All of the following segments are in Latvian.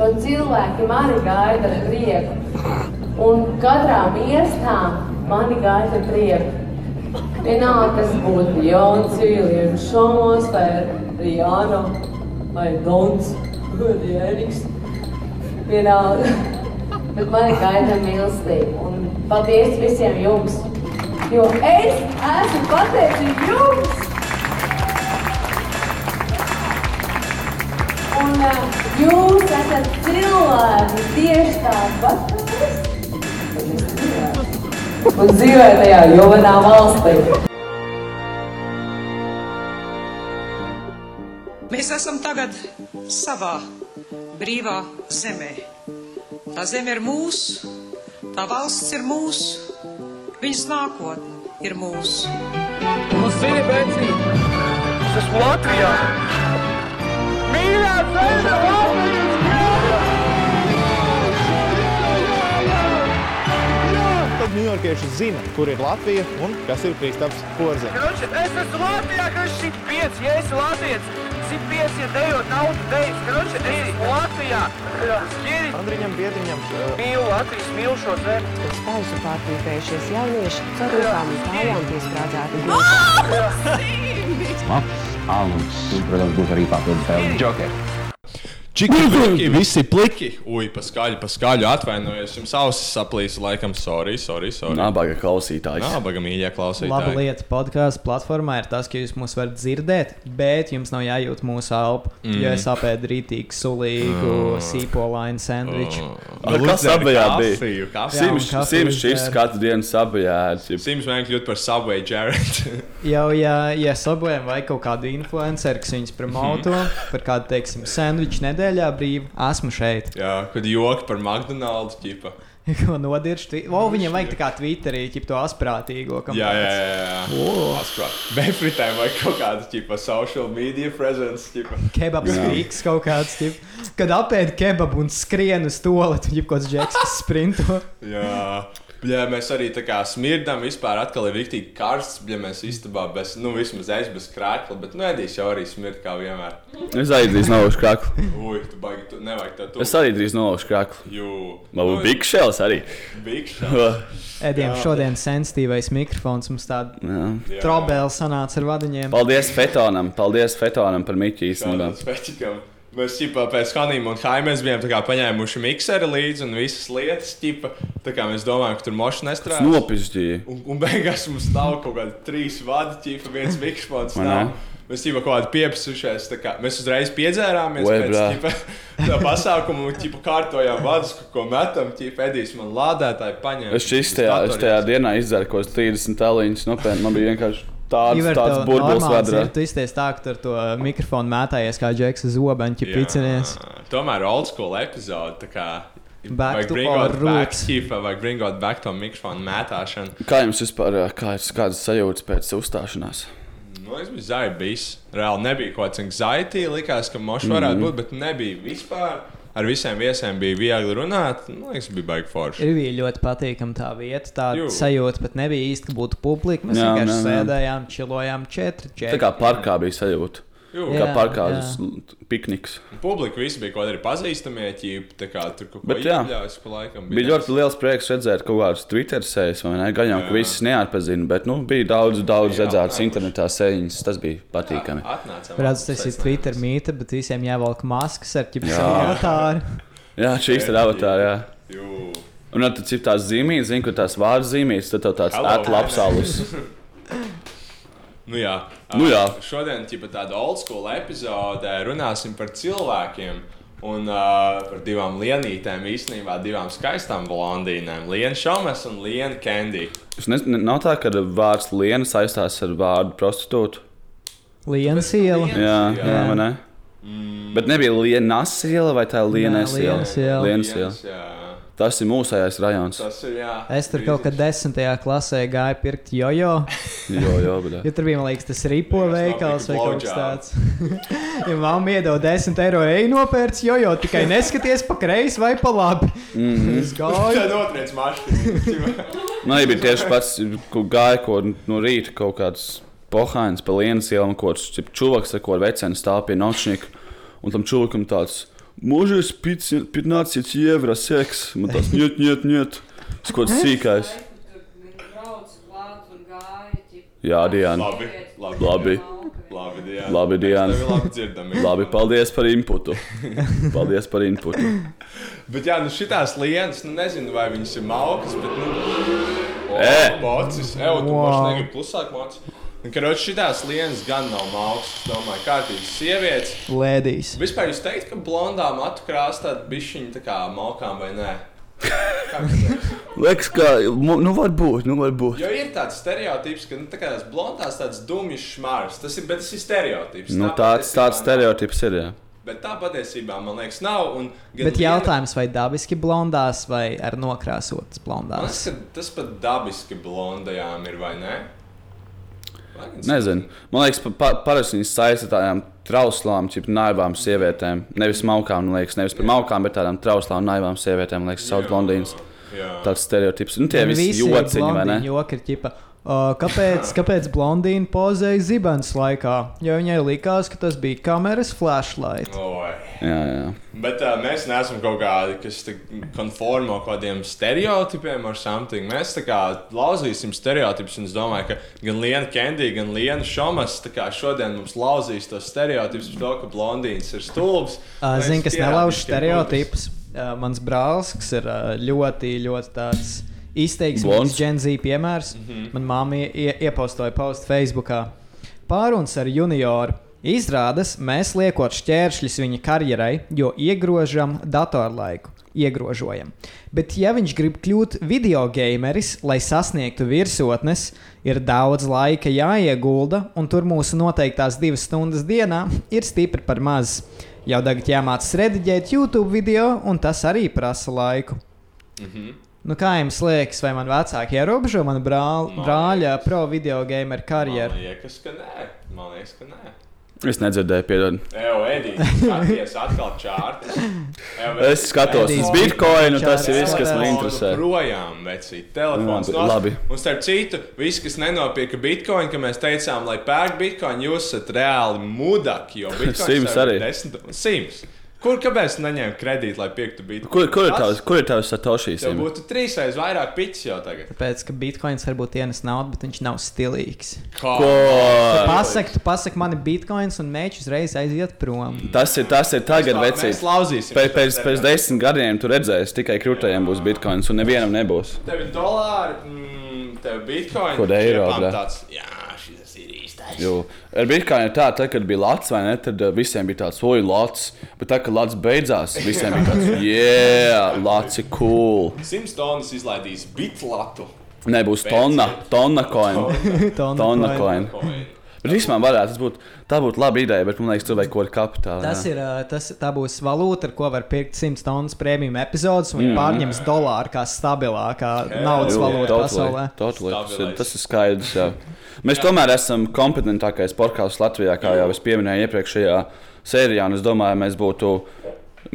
jo cilvēki mani gaida ar prieku. Un katrā miestā mani gaida ar prieku. Vienalga, kas būtu Jauns, Viljams, Šomos vai Rijāna vai Dons vai Jēniks. Vienalga. Bet mani gaida mīlestība. Un paldies visiem jums! Jo es esmu pateicīga jums! Un uh, jūs esat cilvēki tieši tāpat. Un dzīvē tajā jovenā valstī. Mēs esam tagad savā brīvā zemē. Tā zeme ir mūsu, tā valsts ir mūsu, viņas nākotne ir mūsu. Nu, zini, Bēcī, es esmu Latvijā. Tad ņujorkieši zina, kur ir Latvija un kas ir Kristaps. Kroči, es esmu Latvijā, kas šī pieci, ja esi Latvijas. Ja dejot naudu dejas. Kroči, es esmu Latvijā. Skiri. Andriņam, Biedriņam, Mīlu Latvijas, mīlu šo zemi. Pēc pauzu pārpīpējušies jaunieši cerībām un kājām piesprādzēti gultā. Labs, alus, un, protams, būs arī papildus vēl Joker. Čiki, pliki, visi pliki. Ui, paskaļi, paskaļi, atvainojos. Jums ausis saplīsa, laikam, sorry, sorry. sorry. Nabaga klausītājs. Nabaga mīļie Laba klausītāji. lieta podkāstu platformā ir tas, ka jūs mūs varat dzirdēt, bet jums nav jājūt mūsu elpu. Mm. Jo es apēdu rītīgi sulīgu mm. sīpolainu sandviču. Ar kas sabajā bija? Sims, šis katru dienu sabajā. Sims vienkārši kļūt par Subway Jared. Jau, ja, ja sabojām vai kaut kādu influenceru, kas viņus promoto par kādu, teiksim, sandviču nedēļā brīvu, esmu šeit. Jā, kad joki par McDonald's ķipa. Ko nodirst? O, viņam vajag tā kā Twitterī, ķip to asprātīgo. kam Jā, jā, jā. jā. Asprāt. Befritēm vai kaut kāda ķipa social media presence ķipa. Kebabs rīks kaut kāds, ķip, kad apēd kebabu un skrien uz to, tu ģip kaut kāds džeks, sprinto. Jā. Jā, mēs arī tā kā smirdam, vispār atkal ir rīktīgi karsts. Ja mēs istabā bez, nu, vismaz es bez krākla, bet, nu, Edijs jau arī smird kā vienmēr. Es arī drīz nolaušu krāklu. Ui, tu baigi, tu nevajag tā tu. Es arī drīz nolaušu krāklu. Jū. Man būs Big Shells arī. Bikšā. Edijam šodien sensitīvais mikrofons mums tāda trobēla sanāca ar vadiņiem. Paldies Fetonam, paldies Fetonam par Miķi īstenībā. Tādam spēcīgam. Mēs ķipā, pēc Hanīm un Haimēs bijām tā kā paņēmuši mikseri līdzi un visas lietas. Ķipa, tā kā mēs domājam, ka tur mošs nestrādā. Nopizdīja. Un, un beigās mums stāv kaut kādi trīs vadi, ķipa, viens mikrofons. Mēs jau kaut kādā piepsušies. Kā, mēs uzreiz piedzērāmies Oi, pēc ķipa, tā pasākuma un ķipa, kārtojām vadus, ko- ko metam. Ķipa, Edijs man lādētāji paņēma. Es tajā, es tajā dienā izdaru kaut kādas 30 taliņas. Nopietni, man bija vienkārši tāds, Iver, tāds burbulis ir, Tu izties tā, ka ar to mikrofonu mētājies kā džeks uz zobeņa, ja picinies. Tomēr old school epizode. tā kā, Back to bringot our back, roots. ķipa, vajag bringot back to mikrofonu mētāšanu. Kā jums vispār, ā, kā ir kādas sajūtas pēc uzstāšanās? Nu, es biju zaibis. Reāli nebija kaut kāds anxiety. Likās, ka mošs varētu Mhm. būt, bet nebija vispār. Ar visiem viesiem bija viegli runāt. Nu, es biju baigi forši. Ir bija ļoti patīkama tā vieta. Tā Jū. sajūta pat nebija īsti, ka būtu publika. Mēs Jā, vienkārši jā, jā. sēdējām, čilojām četri. četri. Tā kā parkā bija sajūta. Jū. Kā Jā, parkā jā. uz pikniks. Publika visi bija kaut kādi pazīstamie ķīpi. Tā kā tur kaut ko Bet jā. iekļāvis pa laikam. Bija ļoti liels prieks redzēt kaut kādus Twitter sēdes, vai ne? Gan jau, ka visas neatpazina, bet nu, bija daudz, daudz Jā, redzētas jā. internetā sēņas. Tas bija patīkami. Atnācām. Redz, tas ir Twitter mīte, bet visiem jāvelk maskas ar ķipu Jā. avatāru. Jā, šīs ir avatāri. Jā. Jū. Un tad cik tās zīmītas, zinu, kur tās vārdu zīmītas, tad tev tāds Hello, atlapsalus. Nu, jā, Nu jā. Šodien ir tāda old school epizode. Runāsim par cilvēkiem. Un uh, par divām lienītēm, īstenībā divām skaistām blondīnēm. Lienu Šomas un Lienu Kendiju. Es nezinu, nav tā, ka vārds liena saistās ar vārdu prostitūtu. Lienas iela. Jā, jā, Jā. vai ne? Bet nebija lienas iela vai tā lienas Nē, iela? Lienas iela. Tas ir mūsējais rajons. Tas ir jā. Es tur kaut kad desmitajā klasē gāju pirkt jojo. Jo, jo, bet. Jo tur bija, man liekas, tas ripo veikals vai kaut kas tāds. ja mamma iedod 10 eiro, ej nopērts jojo, tikai neskaties pa kreisi vai pa labi. Mhm. Es gāju. Tad otrais mašīna. Man arī bija tieši pats, ko gāja ko no rīta kaut kāds pohāns pa lienas ielu, kaut kāds čuvaks ar ko vecenu stāv pie nočnika. Un tam čuvakam tāds, Mūžīs 15 eiro seks. Man tas ņet, ņet, ņet. Skots sīkais. Jā, Diana. Labi, labi. Labi. Labi, Diana. Labi, Diana. Labi. Labi, paldies par inputu. Paldies par inputu. Bet, jā, nu šitās lietas, nu nezinu, vai viņas ir malkas, bet, nu, Ē! mocis, ej, tu Wow. paši negribi klusāk mocis. Karoči, šitās lietas gan nav es domāju, kārtīgas sievietes. Lēdīs. Vispār jūs teikt, ka blondā matu krāsa tāda bišķiņa tā kā malkām vai nē? Liekas? Liekas, ka, nu, varbūt, nu, varbūt. Jo ir tāds stereotips, ka nu, tā tās blondās tādas dumjas šmāras. Tas ir, bet tas ir stereotips. Nu, Tā tāds, tāds stereotips ir. Jā. Bet tā patiesībā man liekas, nav. un gan Bet viena- jautājums, vai dabiski blondās vai ar nokrāsotas Man blondās? liekas, ka tas pat dabiski blondajām ir vai ne? Nezinu. Man liekas, pa, pa, parasti viņas saista ar tādām trauslām, čip naivām sievietēm. Nevis malkām, man liekas, nevis par malkām, bet tādām trauslām, naivām sievietēm. Liekas, sauc blondīnas. Jā. Tāds stereotips. Nu, tie Un visi jociņi, vai ne? Joki ir ķipa. Uh, kāpēc, kāpēc blondīna pozēja zibens laikā? Jo viņai likās, ka tas bija kameras flashlight. Oi. Jā, jā. Bet uh, mēs neesam kaut kādi, kas konformo kaut kādiem stereotipiem ar something. Mēs tā kā lauzīsim stereotipus, un es domāju, ka gan Liena Kendija, gan Liena Šomas kā šodien mums lauzīs tos stereotipus par to, ka blondīns ir stulbs. Uh, es kas nelauž stereotipus. Uh, mans brālis, kas ir uh, ļoti, ļoti tāds izteiksmīgs Blonds? Gen Z piemērs, mm -hmm. man māma ie, iepostoja postu Facebookā. Pāruns ar junioru. Izrādās, mēs liekot šķēršļus viņa karjerai, jo iegrožam datorlaiku. Iegrožojam. Bet, ja viņš grib kļūt video gameris, lai sasniegtu virsotnes, ir daudz laika jāiegulda, un tur mūsu noteiktās divas stundas dienā ir stipri par maz. Jau tagad jāmācās rediģēt YouTube video, un tas arī prasa laiku. Mhm. Nu, kā jums liekas, vai man vecāki ierobežo manu brāl, Man brāļa pro video gameru karjeru? Man liekas, ka nē. Man liekas, ka nē. Es nedzirdēju, piedod. Evo, Edija, skaties atkal čārtas. Evo, Es skatos uz Bitcoinu, tas ir viss, kas man interesē. Projām, vecīt, telefons. Nos- labi. Un starp citu, visi, kas nenopirka bitkoinu, ka mēs teicām, lai pērk bitkoinu, jūs esat reāli mudaki. Jo jau ir arī. Desmit, simts. Kur, kāpēc neņēma kredītu, lai pirktu bitkoinu? Kur, kur ir tavs, kur ir tavs satošīs? Tev būtu trīsreiz vairāk piķis jau tagad. Tāpēc, ka bitkoins varbūt ienes naudu, bet viņš nav stilīgs. Kā? Ko? Tu pasaki, tu pasaki man ir bitkoins un mēģi uzreiz aiziet prom. Tas ir, tas ir tagad, vecīt. lauzīsim. Pēc, pēc, pēc desmit gadiem tu redzēsi, tikai krūtējiem būs bitkoins, un nevienam nebūs. Tev ir dolāri, mm, tev ir bitkoini. Kod eiro, Jā. Jo ar bitkoinu ir tā, tad, kad bija Latvijas vai ne, tad uh, visiem bija tāds, oi, Latvijas. Bet tā, kad Latvijas beidzās, visiem bija tāds, yeah, Latvijas ir cool. Simts tonnas izlaidīs bitlatu. Nebūs tonna, tonna coin. Tonna coin. Bet vispār varētu, tas būt, tā būtu laba ideja, bet man liekas, vajag kaut kādu kapitālu. Tas jā. ir, tas, tā būs valūta, ar ko var pirkt 100 tonnas prēmiju epizodes, un viņi pārņems dolāru kā stabilākā naudas Jū, valūta totally, pasaulē. totally. Tas, ir, tas ir skaidrs. Jā. Mēs tomēr esam kompetentākais podkāsts Latvijā, kā jau es pieminēju iepriekšējā sērijā. un Es domāju, mēs būtu.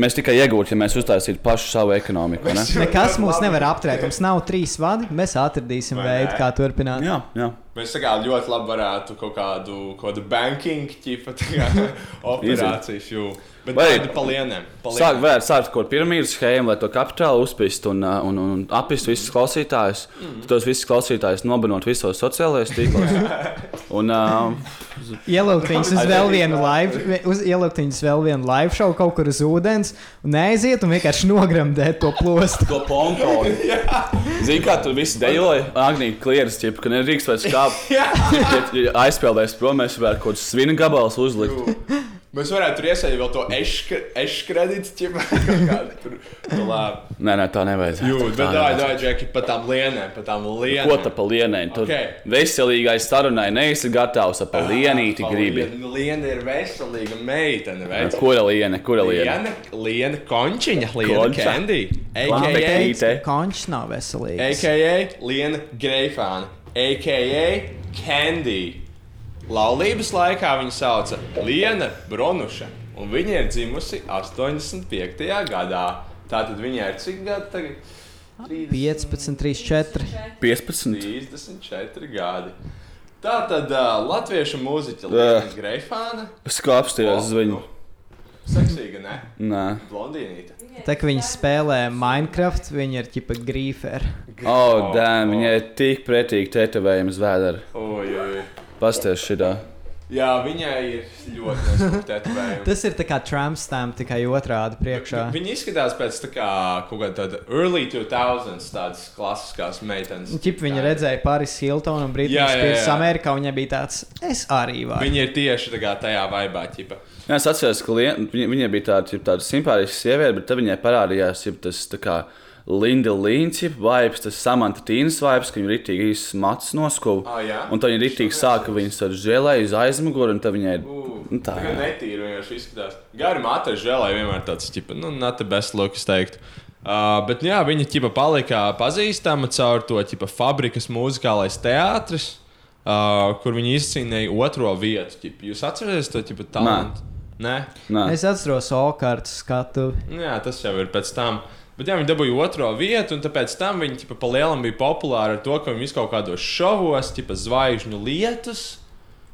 Mēs tikai iegūtu, ja mēs uztaisītu pašu savu ekonomiku. ne? Nekas mūs nevar apturēt. Mums nav trīs vadi. Mēs atradīsim veidu, kā turpināt. Jā, jā. Mēs kā ļoti labi varētu kaut kādu, kādu banking kā operācijas jū. Bet tādu pa lieniem. pa Sāk vērt, sākt kaut kādu piramīdas schēmu, lai to kapitālu uzspiest un, uh, un, un apist visus klausītājus. Mm. Tos visus klausītājus nobanot visos sociālajos tīklos. Un, uh, Ielikt viņus uz vēl vienu live, uz, ielikt viņus vēl vienu live show kaut kur uz ūdens, un neaiziet un vienkārši nogramdēt to plostu. to pomponu. Zini, kā tur viss dejoja? Agnija klieras, ka nedrīkst vairs kāpt. Ja aizspēlēs prom, mēs varētu kaut kāds svina gabals uzlikt. Mēs varētu tur iesaistīt vēl to eškredītu ķipa. Tur, nu, labi. Nē, nē, tā nevajadzētu. Jū, bet Tā nevajadzētu. dāj, Džeki, pa tām lienēm, pa tām lienēm. Ko tā pa lienēm? Tur Ok. veselīgai sarunai neesi gatavs, ap pa lienīti Pa gribi. lien- Liena ir veselīga meitene, veids. Kura liene, kura liene? Liena, liena končiņa, liena Konča. candy. AKA. Končs nav veselīgs. AKA Liena Greifāna, AKA Candy. Laulības laikā viņa sauca Liena Bronuša, un viņa ir dzimusi 85. gadā. Tātad viņai ir cik gadi tagad? 15, 3, 4. 15. 34 gadi. Tā tad uh, latviešu mūziķa Liena Greifāna. Es kā apstājos uz viņu. Seksīga, ne? Nē, Blondīnīte. Tā kā viņi spēlē Minecraft, viņi ir tipa grīferi. oh, dēm, viņai ir tik pretīgi tetovējums vēdera. Oi. Pasties šitā. Jā, viņai ir ļoti neskatījumi. Tas ir tā kā Trump stamp, tikai otrādi priekšā. Viņi izskatās pēc tā kā kaut kāda tāda early 2000s, tādas klasiskās meitenes. Ķip viņa redzēja Paris Hiltonu un Spears jā. Amerikā, un viņai bija tāds, es arī varu. Viņi ir tieši tā kā tajā vaibā, ķipa. Jā, es atceros, ka viņa, viņai bija tāda, tāda simpātiska sieviete, bet tad viņai parādījās tas tā kā Linda Līns, vibes, tas Samanta Tīnas vibes, ka viņa ritīgi īsts mats noskuva. Ah, jā? Un tad viņa ritīgi sāka viņas tādu žēlēju uz aizmuguri, un tad viņai nu, tā. Kā jā. netīri vienkārši izskatās. Gari māte žēlai vienmēr tāds, ķipa, nu, not the best look, es teiktu. Uh, bet jā, viņa ķipa palika pazīstama caur to ķipa fabrikas mūzikālais teātris, uh, kur viņa izcīnīja otro vietu. Ķipa. Jūs atceraties to ķipa talantu? Nē. Nē. Es atceros Okārtu skatu. Nu Jā, tas jau ir pēc tam. Bet jā, viņi dabūja otro vietu, un tāpēc tam viņi ķipa, pa lielam bija populāri ar to, ka viņi kaut kādos šovos, tipa zvaigžņu lietus.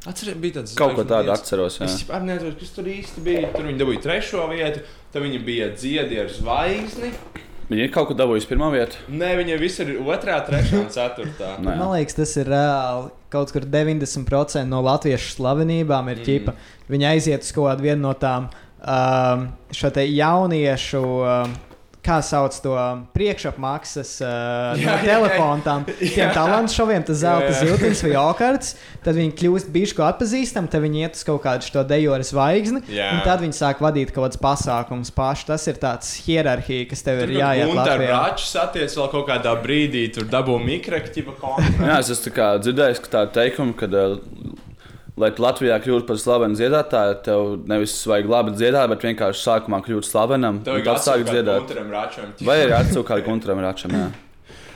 Atcerieties, bija tāds Kaut tādu lietus. atceros, jā. Es arī nezinu, kas tur īsti bija. Tur viņi dabūja trešo vietu, tad viņi bija dziedi ar zvaigzni. Viņa ir kaut ko dabūjusi pirmā vietā. Nē, viņiem viss ir otrā, trešā un ceturtā. Nē. Man liekas, tas ir reāli. Kaut kur 90% no latviešu slavenībām ir ķipa. Viņi aiziet uz kaut kādu vienu no tām um, šo jauniešu. Um, Kā sauc to priekšapmaksas uh, Jā, no telefona tam tiem talantu šoviem, tas zelta ziltens vai okards. Tad viņi kļūst bijuši atpazīstami, tad viņi iet uz kaut kādu šo dejoru zvaigzni. Jā. Un tad viņi sāk vadīt kaut kādus pasākumus paši. Tas ir tāds hierarhija, kas tev ir jāiet Un tā Latvijā. račs attiec vēl kaut kādā brīdī, tur dabū mikroķipa kontu. Jā, es esmu tā kā dzirdējis ka tādu teikumu, ka, uh, lai Latvijā kļūtu par slavenu dziedātāju, tev nevis vajag labi dziedāt, bet vienkārši sākumā kļūt slavenam. Tev un ir dziedāt. Gunteram Račam. Vai arī atsūkt kādu kontramu račam? Jā.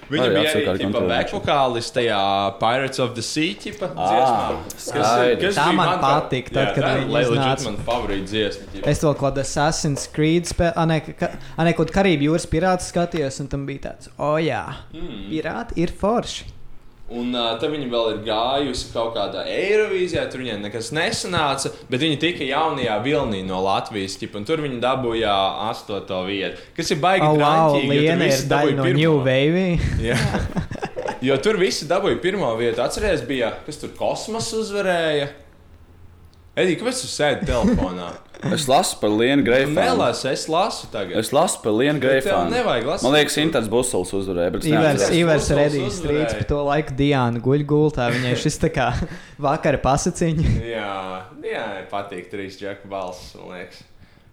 Viņa bija arī kādu tipa kontramu back račam. vokālis tajā Pirates of the Sea tipa Ah, dziesmā. Tā man man patika, tad, kad viņi viņa iznāca. Man favorīta dziesma. ķipa. Es vēl kādu Assassin's Creed kaut kādu Karību jūras pirātu skatījos, un tam bija tāds, o oh, jā, Mm. pirāti ir forši. Un uh, tad viņa vēl ir gājusi kaut kādā Eirovīzijā, tur viņai nekas nesanāca, bet viņa tika jaunajā vilnī no Latvijas, ķipa, un tur viņa dabūja astoto vietu. Kas ir baigi Oh, wow, jo tur Liena ir daļa no pirmo. New Wave. Jā. Jo tur visi dabūja pirmo vietu. Atcerieties, bija kas tur kosmosa uzvarēja. Edīgi, kāpēc tu sēdi telefonā? Es lasu par Lienu Greifanu. Nelasi, es lasu tagad. Es lasu par Lienu Greifanu. nevajag lasīt. Man liekas, Inters Busels uzvarēja. Ivers. Ivers Redijs strīds par to laiku Diāna guļ gultā. Viņai šis tā kā vakara pasaciņa. Jā, jā, patīk trīs džeku balss, man liekas.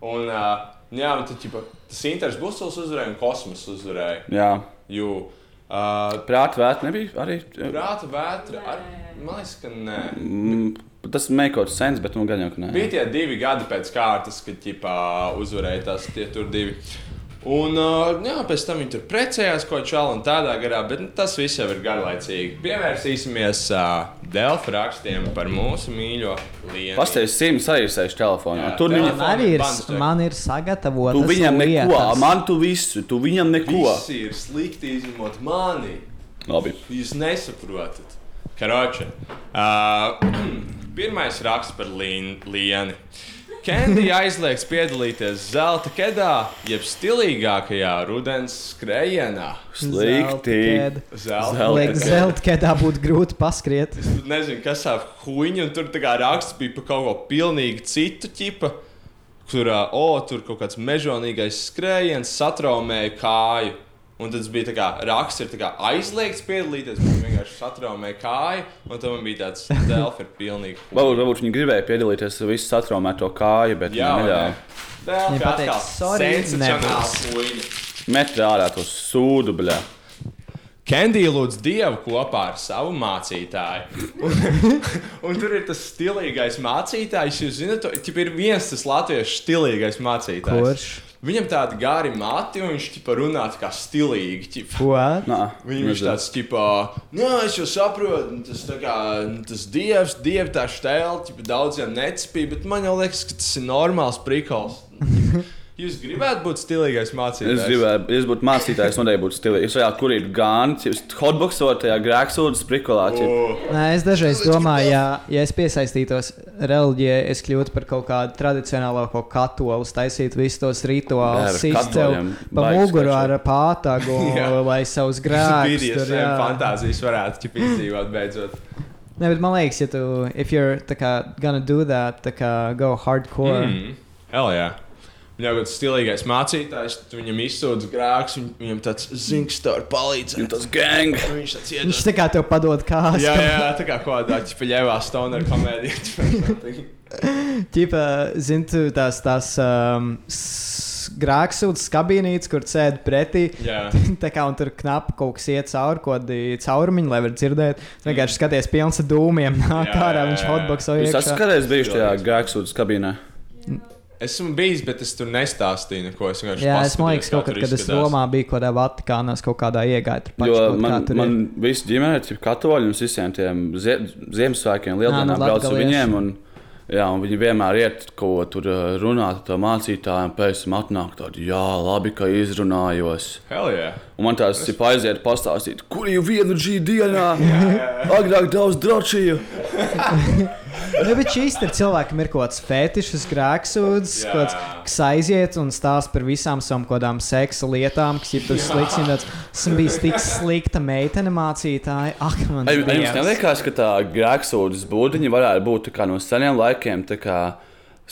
Un, uh, jā, un tad, ķipa, tas Inters Busels uzvarēja un kosmos uzvarēja. Jā, Jo, uh, prāta vētra nebija arī. prāta vētra, ar, man liekas, ka nē. Mm, tas make sense, bet nu gan jau ka nē. Bija tie divi gadi pēc kārtas, kad ģipā, uzvarēja tas tie tur divi. Un uh, jā, pēc tam viņi tur precējās kā šādi un tādā garā, bet nu, tas viss jau ir garlaicīgi. Pievērsīsimies uh, Delfa rakstiem par mūsu mīļo lienu. Pastāvēs simts arī sēž telefonā. Jā, Tur viņa. Man arī ir, Bands check. man ir sagatavotas Tu viņam neko, lietas. man tu visu, tu viņam neko. Visi ir slikti izņemot mani. Labi. Jūs nesaprotat. Karoče. Uh, pirmais raksts par līn, lieni. Kendija aizliegs piedalīties zelta kedā, jeb stilīgākajā rudens skrējienā. Slikti. Zelta Zelta kedā. būtu grūti paskriet. Nezinu, kas ap huīņu, un tur tā kā raksts bija par kaut ko pilnīgi citu ķipa. Kurā, o, tur kaut kāds mežonīgais skrējiens satraumēja kāju. Un tas bija tā kā raksts, ir tā kā aizliegts piedalīties, bet viņš vienkārši satraumēja kāju. Un tam bija tāds delfi, ir pilnīgi. Varbūt, varbūt viņi gribēja piedalīties visu satraumēto kāju, bet Jā, neļāva. Delfi Viņi pateica, atkal "Sorry, sensacionāls huīņa. Met ārā to sūdu, bļā. Kendija lūdz dievu kopā ar savu mācītāju. Un, un tur ir tas stilīgais mācītājs. Jūs zināt, ka ir viens tas latviešu stilīgais mācītājs. Kurš? Viņam tādi gari mati, un viņš ķipa, runā tā kā stilīgi. Ķipa. Nā, Viņam ir tāds, tipā, nē, es jau saprotu, tas, kā, nu, tas dievs, dieva tā stēle, ķipa, daudziem necipīja, bet man jau liekas, ka tas ir normāls prikals. Jūs gribētu būt stilīgais mācītājs? Es gribēju, ja es būtu mācītājs, noteikti būtu stilīgs. Es varētu kurīt gan, hotboxot, tajā grēksūdas prikolā. O, Nē, es dažreiz domāju, ja, ja es piesaistītos reliģijai, es kļūtu par kaut kādu tradicionālo katolu, taisītu visus tos Jā, rituālus, katoļiem pa muguru ar pātagu, Jā. lai savus grēkus tur jā. fantāzijas varētu ķip izdzīvot beidzot. Nē, bet man liekas, ja tu, if you're tā kā gonna do that, tā kā go hardcore. Mm. Hell jā. Viņam ir stilīgais mācītājs, tu viņam izsūdz grēkus, viņ, viņam tāds zings, tā var palīdzēt. Un tas gang. Viņš tāds Viņš iedod. tā kā tev padod kāstu. Jā, jā, tā kā kaut kādā ķipaļēvā stoner komēdijā. Ķipa, zini, tu tās, tās um, grāksūdas kabīnītes, kur sēdi pretī. Jā. Tā kā un tur knapi kaut kas iet cauri, kaut kādi caurumiņi, lai varētu dzirdēt. Vienkārši skaties pilns ar dūmiem, nāk ārā, viņš hotboxo esat iekšā. kādreiz bijuši tajā grēksūdas kabīnē? Esmu bijis, bet es tur nestāstīju neko. Es vienkārši es paskatījos, man liekas, kā kaut kad, kad es. Romā biju kaut kādā Vatikānā, es kaut kādā iegāju. Tur Jo paši kaut kā man, tur man ir. visi ģimene ir katoļi un es visiem tiem zie, Ziemassvētkiem, Lieldienām nu, braucu ar latgalieši. viņiem. Un, jā, un viņi vienmēr iet kaut ko tur uh, runāt ar to mācītāju, un pēc tam atnāk tādi, jā, labi, ka izrunājos. Hell yeah. Un man tās ir aiziet pastāstīt, kur jau vienu šī dienā agrāk daudz drošību. Nu, bet šīs ir cilvēkam ir kaut kāds fetišs, grēksūdzes, kāds, kas aiziet un stāsta par visām savām kādām seksa lietām, kas ir tur slikts. tāds, Esmu bijis tik slikta meitene mācītāja. Ak, man vai jums neliekas, ka tā grēksūdzes būdiņa varētu būt no seniem laikiem?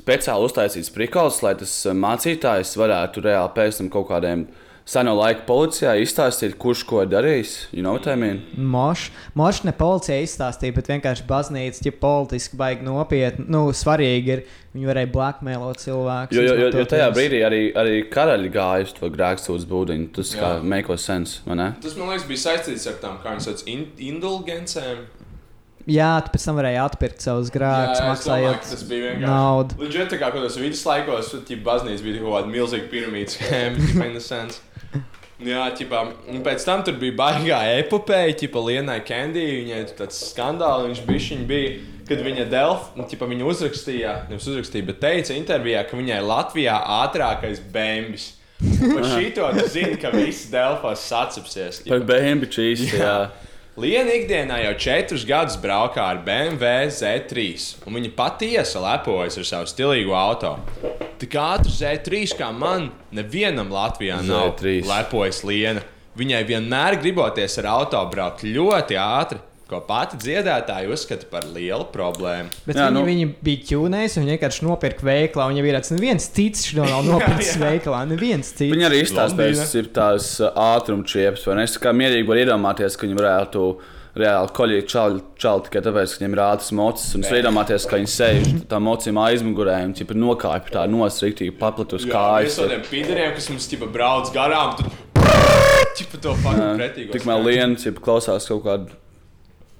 Speciāli uztaisīts prikals, lai tas uh, mācītājs varētu reāli pēc tam kaut kādiem seno laiku policijā izstāstīt, kurš ko darījis. You know what I mean? Moš, moš ne policija izstāstīja, bet vienkārši baznīca, ja politiski baigi nopietni, nu, svarīgi ir, viņi varēja blackmailot cilvēkus. Jo, jo, jo, jo tajā brīdī arī, arī karaļi gāja uz to grēksūdzes būdiņu. Tas kā Jā. make sense, vai ne? Tas man liekas, bija saistīts ar tām kā viņas sauc, in indulgencēm. Jā, tu pēc tam varēji atpirkt savus domāju, ka maksājot tas bija vienkārši. naudu. Līdz tam, kā kādos viduslaikos, tur baznīca bija kaut kāda milzīga piramīdas schēma. Jā, ķipā, un pēc tam tur bija baigā epopeja, ķipa Lienai Kendijai. Viņai tur tāds skandāls, viņš bija, viņa bija, kad viņa Delfa, ķipa, viņa uzrakstīja, nevis uzrakstīja, bet teica intervijā, ka viņai Latvijā ātrākais bēnbis. Par šito tu zini, ka visi Delfos sacipsies. ķipa. Par bēnbi čīs. Jā. Liena ikdienā jau četrus gadus braukā ar BMW Z3, un viņa patiesi lepojas ar savu stilīgo auto. Tik ātri Z3 kā man, nevienam Latvijā nav Z3. lepojas Liena. Viņai vienmēr griboties ar auto braukt ļoti ātri, ko pati dziedātāja uzskata par lielu problēmu. Bet Jā, viņi, nu- nu... viņi bija ķūnēs, un viņi vienkārši nopirka veikalā. Viņam ir tāds, neviens cits šo nav nopircis veikalā. Neviens cits. Viņi arī kas ir tās ātrumčiepas, vai ne? Es kā mierīgi varu iedomāties, ka viņi varētu reāli koļīt čauli, čauli tikai tāpēc, ka viņiem ir ātras mocis. Un es varu iedomāties, ka viņi sēž tā mocīm aizmugurē un ķipa nokāpj tā nosriktīgi paplatus kājas. no tiem pīderiem, kas mums ķipa brauc garām, pretīgo. Tikmēr liena ķipa klausās kaut kādu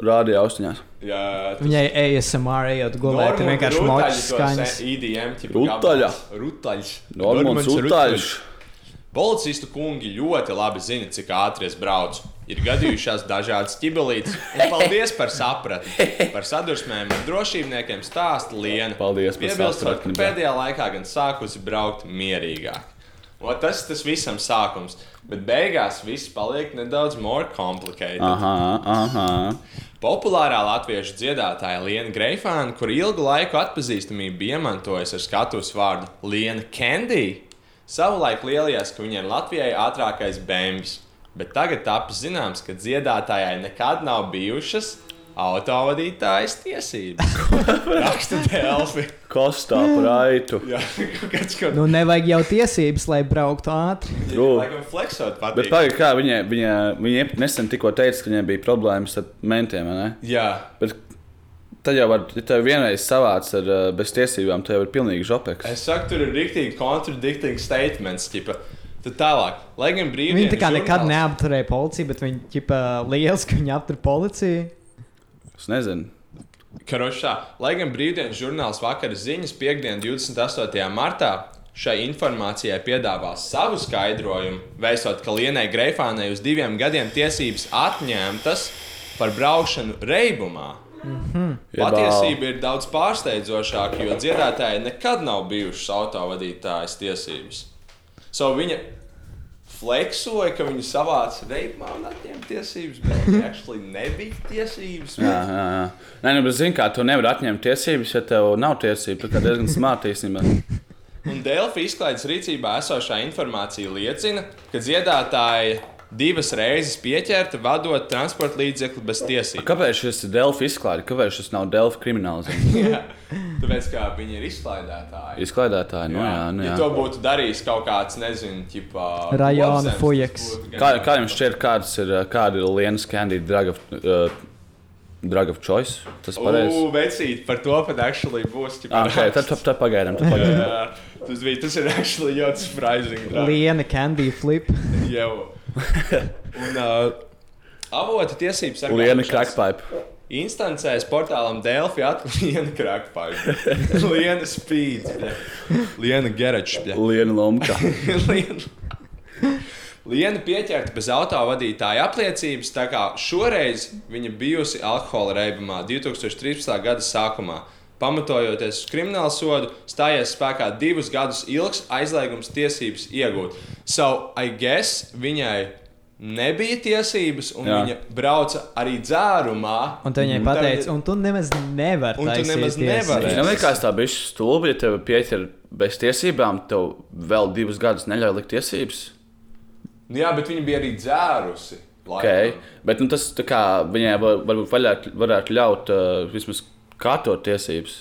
rādio austiņās. Jā, tas- Viņai ASMR ejot gulēt, ir vienkārši močs skaņas. IDM, Rutaļa. Rutaļs. Normāls utaļš. Policistu kungi ļoti labi zina, cik ātri es braucu. Ir gadījušās dažādas ķibelītes. Un paldies par sapratni. Par sadursmēm ar drošībniekiem stāsta Liena. Paldies par sapratni, pēdējā laikā gan sākusi braukt mierīgāk. O, tas tas visam sākums, bet beigās viss paliek nedaudz more complicated. Aha, aha. Populārā latviešu dziedātāja Liena Greifāna, kur ilgu laiku atpazīstamību bija iemantojusi ar skatuves vārdu Liena Candy, savulaik lielījās, ka viņai ir Latvijai ātrākais bēnbis. Bet tagad tapis zināms, ka dziedātājai nekad nav bijušas autovadītājas tiesības. Raksta Delfi. Kostā par aitu. Jā, kāds kaut Nu, nevajag jau tiesības, lai brauktu ātri. True. Laikam Bet patīk. pagaidi, kā viņa, viņa, viņa nesen tikko teica, ka viņai bija problēmas ar mentiem, vai ne? Jā, Bet tad jau var, ja tev vienreiz savāc ar uh, bez tiesībām, jau ir pilnīgi žopeks. es saku, tur ir rīktīgi contradicting statements. Ķipa. Tad tālāk, lai gan brīvdienu Viņi tā kā nekad žurnāls- neapturēja policiju, bet viņi ķipa liels, ka viņi aptur policiju. Es nezinu. Karošā, lai gan brīvdienas žurnāls vakara ziņas piekdien, 28. martā, šai informācijai piedāvā savu skaidrojumu, veicot, ka Lienai Greifānai uz diviem gadiem tiesības atņemtas par braukšanu reibumā. Patiesība ir daudz pārsteidzošāka, jo dziedātājai nekad nav bijušas autovadītājas tiesības. So viņa fleksoja, ka viņa savāca reibumā un atņēma tiesības, bet actually nebija tiesības. Jā, jā, jā. Nē, nu, bet zini, kā tu nevari atņemt tiesības, ja tev nav tiesību. Tā kā diezgan smārti īstenībā. Un Delfi izklaides rīcībā esošā informācija liecina, ka dziedātāji divas reizes pieķerta vadot transporta līdzekli bez tiesībām. Kāpēc šis ir Delfi izklaide? Kāpēc šis nav Delfi kriminālizēts? Jā, Tāpēc, kā viņi ir izklaidētāji. Izklaidētāji, nu jā, nu ja jā. to būtu darījis kaut kāds, nezinu, ķipā, Rajona gan- Kā, kā jums šķiet, kāds ir, kāda ir Lienas Candy Drag of, uh, drag of Choice? Tas pareizi. Ugh, vecīt, par to pat actually būs. Ah, okay, tad, tad, tad pagaidām. Tad pagaidām. Jā, tas bija, tas ir actually ļoti surprising. drag. Liena candy flip. Jau. Un uh, avota tiesības ar Liena crackpipe. Instancēs portālam Delfi atklāja. Liena speed. bļa. Liena garage. bļa. Liena Lomka. Liena. Liena pieķerta bez autovadītāja apliecības, tā kā šoreiz viņa bijusi alkohola reibumā 2013. gada sākumā. Pamatojoties uz kriminālu sodu, stājies spēkā divus gadus ilgs aizliegums tiesības iegūt. So, I guess viņai nebija tiesības, un Jā. Viņa brauca arī dzērumā. Un tu viņai Un tagad- pateici, un tu nemaz nevari. Un tu nemaz nevari. Man liekas, tā bija stulbi, ja tev pieķer bez tiesībām, tev vēl divus gadus neļauj likt tiesības. Nu Jā, bet viņa bija arī dzērusi. Okay. Bet nu, tas tā kā, viņai var- varbūt varētu, varētu ļaut uh, vismaz kārtot tiesības.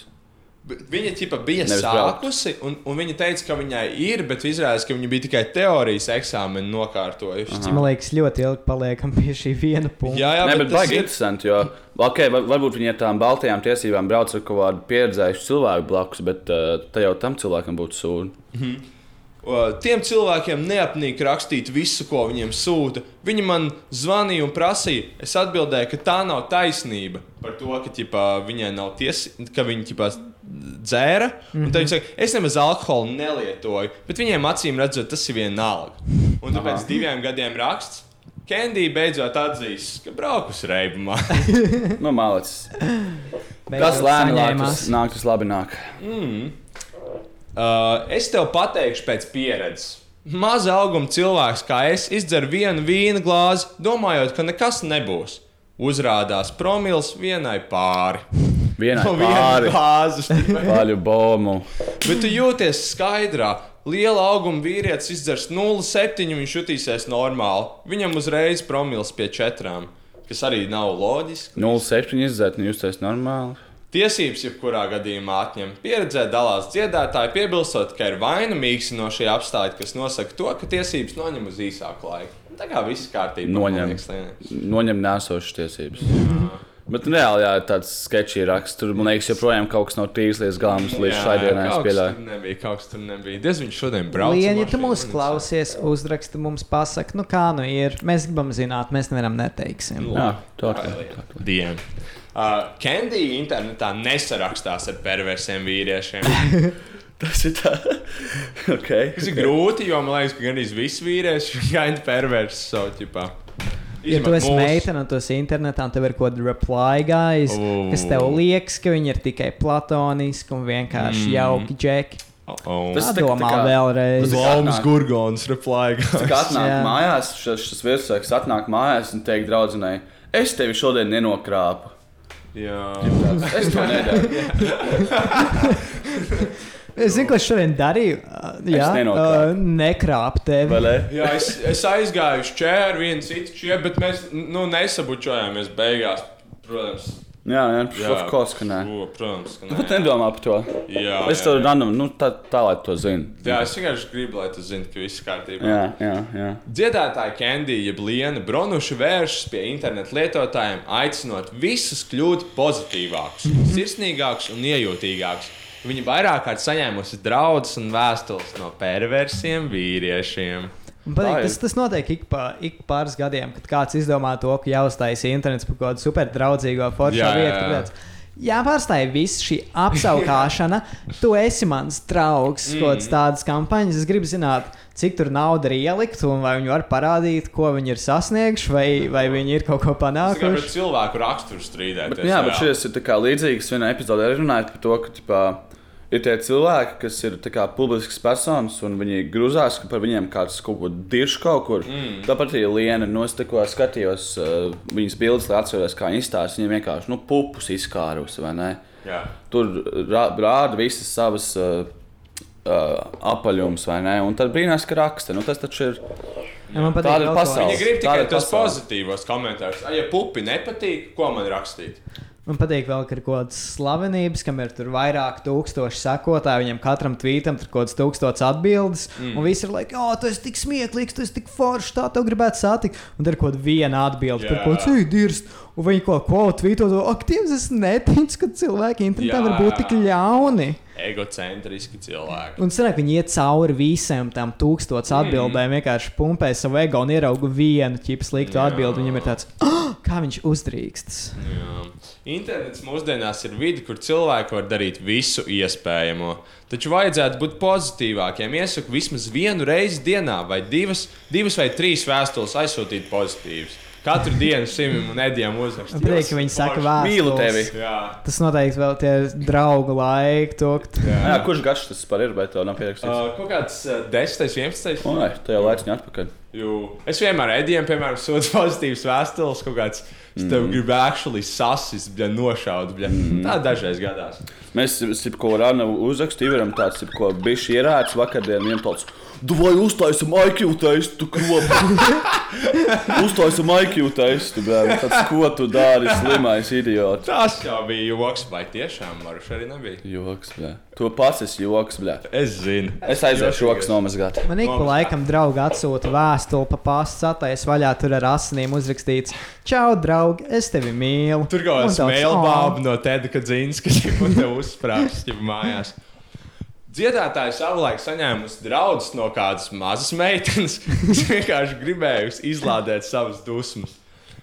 Viņa ķipa bija Nevis sākusi, un, un viņa teica, ka viņai ir, bet izrādās, ka viņa bija tikai teorijas eksāmenu nokārtojusi. Man liekas, ļoti ilgi paliekam pie šī viena punkta. Jā, jā, Nē, bet, bet tas baigi ir. interesanti, jo okay, var- varbūt viņi ar tām baltajām tiesībām brauc ar kaut kādu pieredzējušu cilvēku blakus, bet uh, tā jau tam cilvēkam būtu sūdi. Uh, Tiem cilvēkiem neapnīk rakstīt visu, ko viņiem sūta. Viņi man zvanīja un prasīja. Es atbildēju, ka tā nav taisnība par to, ka ķipā, viņai nav tiesība, ka viņi ķipā, dzēra. Mm -hmm. Tad viņi saka, es nemaz alkoholu nelietoju, bet viņiem acīm redzot, tas ir vienalga. Un tāpēc Aha. diviem gadiem raksts. Kendija beidzot atzīst, ka braukus reibumā. nu, saņēmās. tas nāk, tas labi nāk. Mm. Uh, es tev pateikšu pēc pieredzes. Maza auguma cilvēks kā es izdzer vienu vīna glāzi, domājot, ka nekas nebūs. Uzrādās promils vienai pāri. Vienai No pāri. glāzes tikai. Paļu bomu. Bet tu jūties skaidrā. Liela auguma vīrietis izdzers 0,7, viņš jutīsies normāli. Viņam uzreiz promils pie četrām, kas arī nav loģiski. 0,7 izdzēt, nu justies normāli. Tiesības jebkurā gadījumā atņem. Pieredzē dalās dziedātāji, piebilstot, ka ir vaina mīkstinošie apstākļi, kas nosaka to, ka tiesības noņem uz īsāku laiku. Tā kā viss kārtībā. Noņem, liekas, noņem nēsošas tiesības. Bet reāli, jā, tāds sketčī raksts. Tur, man liekas, joprojām kaut kas nav tīrs līdz galam. Līdz Jā, šai dienai es kaut kas pieļauju. tur Nebija, kaut kas tur nebija. Diez viņš šodien brauc. Lienu, ar ja tu mūs klausies, uzraksti mums, pasaki, nu kā nu ir. Mēs gribam zināt, mēs nevaram neteiksim. Jā, tā ir. Diem. Uh, Kendija internetā nesarakstās ar perversiem vīriešiem. Tas ir tā. okay, Tas ir grūti, jo man liekas, ka gandrīz visi vīrieši ir gaini perversi savu ķipā. Ja tu esi meitene un tu esi internetā, un tev ir kaut kāda reply guys, Oh. kas tev liekas, ka viņi ir tikai platoniski un vienkārši Mm. jauki džeki. Oh. Tas tā- Padomā tā kā- vēlreiz. tas ir atnāk- Gurgons reply. Tas kā atnāk Jā. mājās, šis, šis virsraksts atnāk mājās un teikt draudzenei, es tevi šodien nenokrāpu. Jā. Es to nedaru. Es zinu, ko es šodien darīju. Jā, uh, nekrāpu tevi. Vai ne? Jā, es, es aizgāju uz čēru, vienu citu čēru, bet mēs nu, nesabučojāmies beigās. Protams, Jā, jā, of course, ka nē. O, protams, ka Tu pat nē. nedomā par to. Jā, Es jā, to jā. random, nu tā, tā lai to zini. Jā, es vienkārši gribu, lai tu zinātu, ka viss kārtībā. Jā, jā, jā. Dziedātāja Kendija, jeb Liena Bronuša vēršas pie internetu lietotājiem, aicinot visus kļūt pozitīvākus, sirsnīgākus un iejūtīgākus. Viņa vairāk kārt saņēmusi draudus un vēstules no perversiem vīriešiem. Patīk, ir. tas, tas notiek ik, pa, ik pāris gadiem, kad kāds izdomā to, ka jāuztaisa internets par kaut kādu super draudzīgo foršu Jā, jā, vietu. jā. tāpēc Jāpārstāj viss šī apskaukšana. tu esi mans draugs, mm. kaut kādas tādas kampaņas. Es gribu zināt, cik tur nauda ir ielikt, un vai viņi var parādīt, ko viņi ir sasnieguši, vai, vai viņi ir kaut ko Tas tikai par panākuši. cilvēku raksturu strīdēties. Bet, jā, bet šis ir tā kā līdzīgs vienā epizodē. Runājot par to, ka ķipā, ir tie cilvēki, kas ir tā kā publisks personas, un viņi grūzās, ka par viņiem kāds kaut ko dirž kaut kur. Mm. Tāpat arī Liena, no es tikko skatījos uh, viņas bildes, lai atcerētos, kā viņa izstāsta. Viņa vienkārši nu, pupus izkārus, vai ne? Jā. Tur rā- rāda visas savas uh, uh, apaļumus, vai ne? Un tad brīnās, ka raksta. Nu, tas taču ir. Ja man patīk pasaule. Viņa grib tikai tos pozitīvos komentārus. Ja pupi nepatīk, ko man rakstīt? Man patīk vēl, ka ir kaut kādas slavenības, kam ir vairāk tūkstoši sekotāji. Viņam katram tvītam tur kaut kāds tūkstots atbildes. Mm. Un visi ir like, oh, tu esi tik smieklīgs, tu esi tik foršs, tā tev gribētu satikt. Un tur ir kaut kāda viena atbilde, Jā. par ko dirst. Un viņi kaut ko tvīto, ak, Dievs, es neticu, ka cilvēki internetā var būt tik ļauni. Egocentriski cilvēki. Un sanāk, viņi iet cauri visiem tam tūkstošiem Mm. atbildēm, vienkārši pumpē savu ego un ierauga vienu ķipu sliktu atbildi. Viņam ir tāds, oh, kā viņš uzdrīkstas. Jā. Internets mūsdienās ir vide, kur cilvēki var darīt visu iespējamo. Taču vajadzētu būt pozitīvākiem. Iesaku vismaz vienu reizi dienā, vai divas, divas vai trīs vēstules aizsūtīt pozitīvas. Katru dienu Simam un Edijam uzrakstīt. Man priek, ka viņi saka, vēstules. Mīlu tevi. Jā, Tas noteikti vēl tie draugu laiki. Tokt. Jā, kurš gads tas par ir, bet tev nav pierakstīts? uh, kaut kāds uh, 10, 11. O, nē, tā jau laicini atpakaļ. Jū. Es vienmēr Edijam, piemēram, sūtu pozitīvas vēstules, kaut kāds. Es tev Mm. gribu actually sasis, bļa, nošaut. Bļa. Tā dažreiz gadās. Mēs esam ko rāna uzrakstu, Ivaram tāds, ir, ko bišķi ierāds vakardien, viņam tāds, vai uztaisam IQ testu, kropu. uztaisam IQ testu, bērni, tāds, ko tu dari, slimais idiots. Tas jau bija joks, vai tiešām Maruša arī nebija. Joks, bļā. To pats esi joks, bļā. Es zinu. Es aiziešu rokas nomazgāt. Man ik pa laikam draugi atsūta vēstuli pa pastu, satais vaļā, tur ar asinīm uzrakstīts: Čau, draugi, es tevi mīlu. Tur kaut kāds mailbāba no Teda Kadzīnas, kas jau te uzsprāgst jau mājās. Dziedātāja savulaik saņēmusi draudus no kādas mazas meitenes, kas vienkārši gribējusi izlādēt savas dusmas.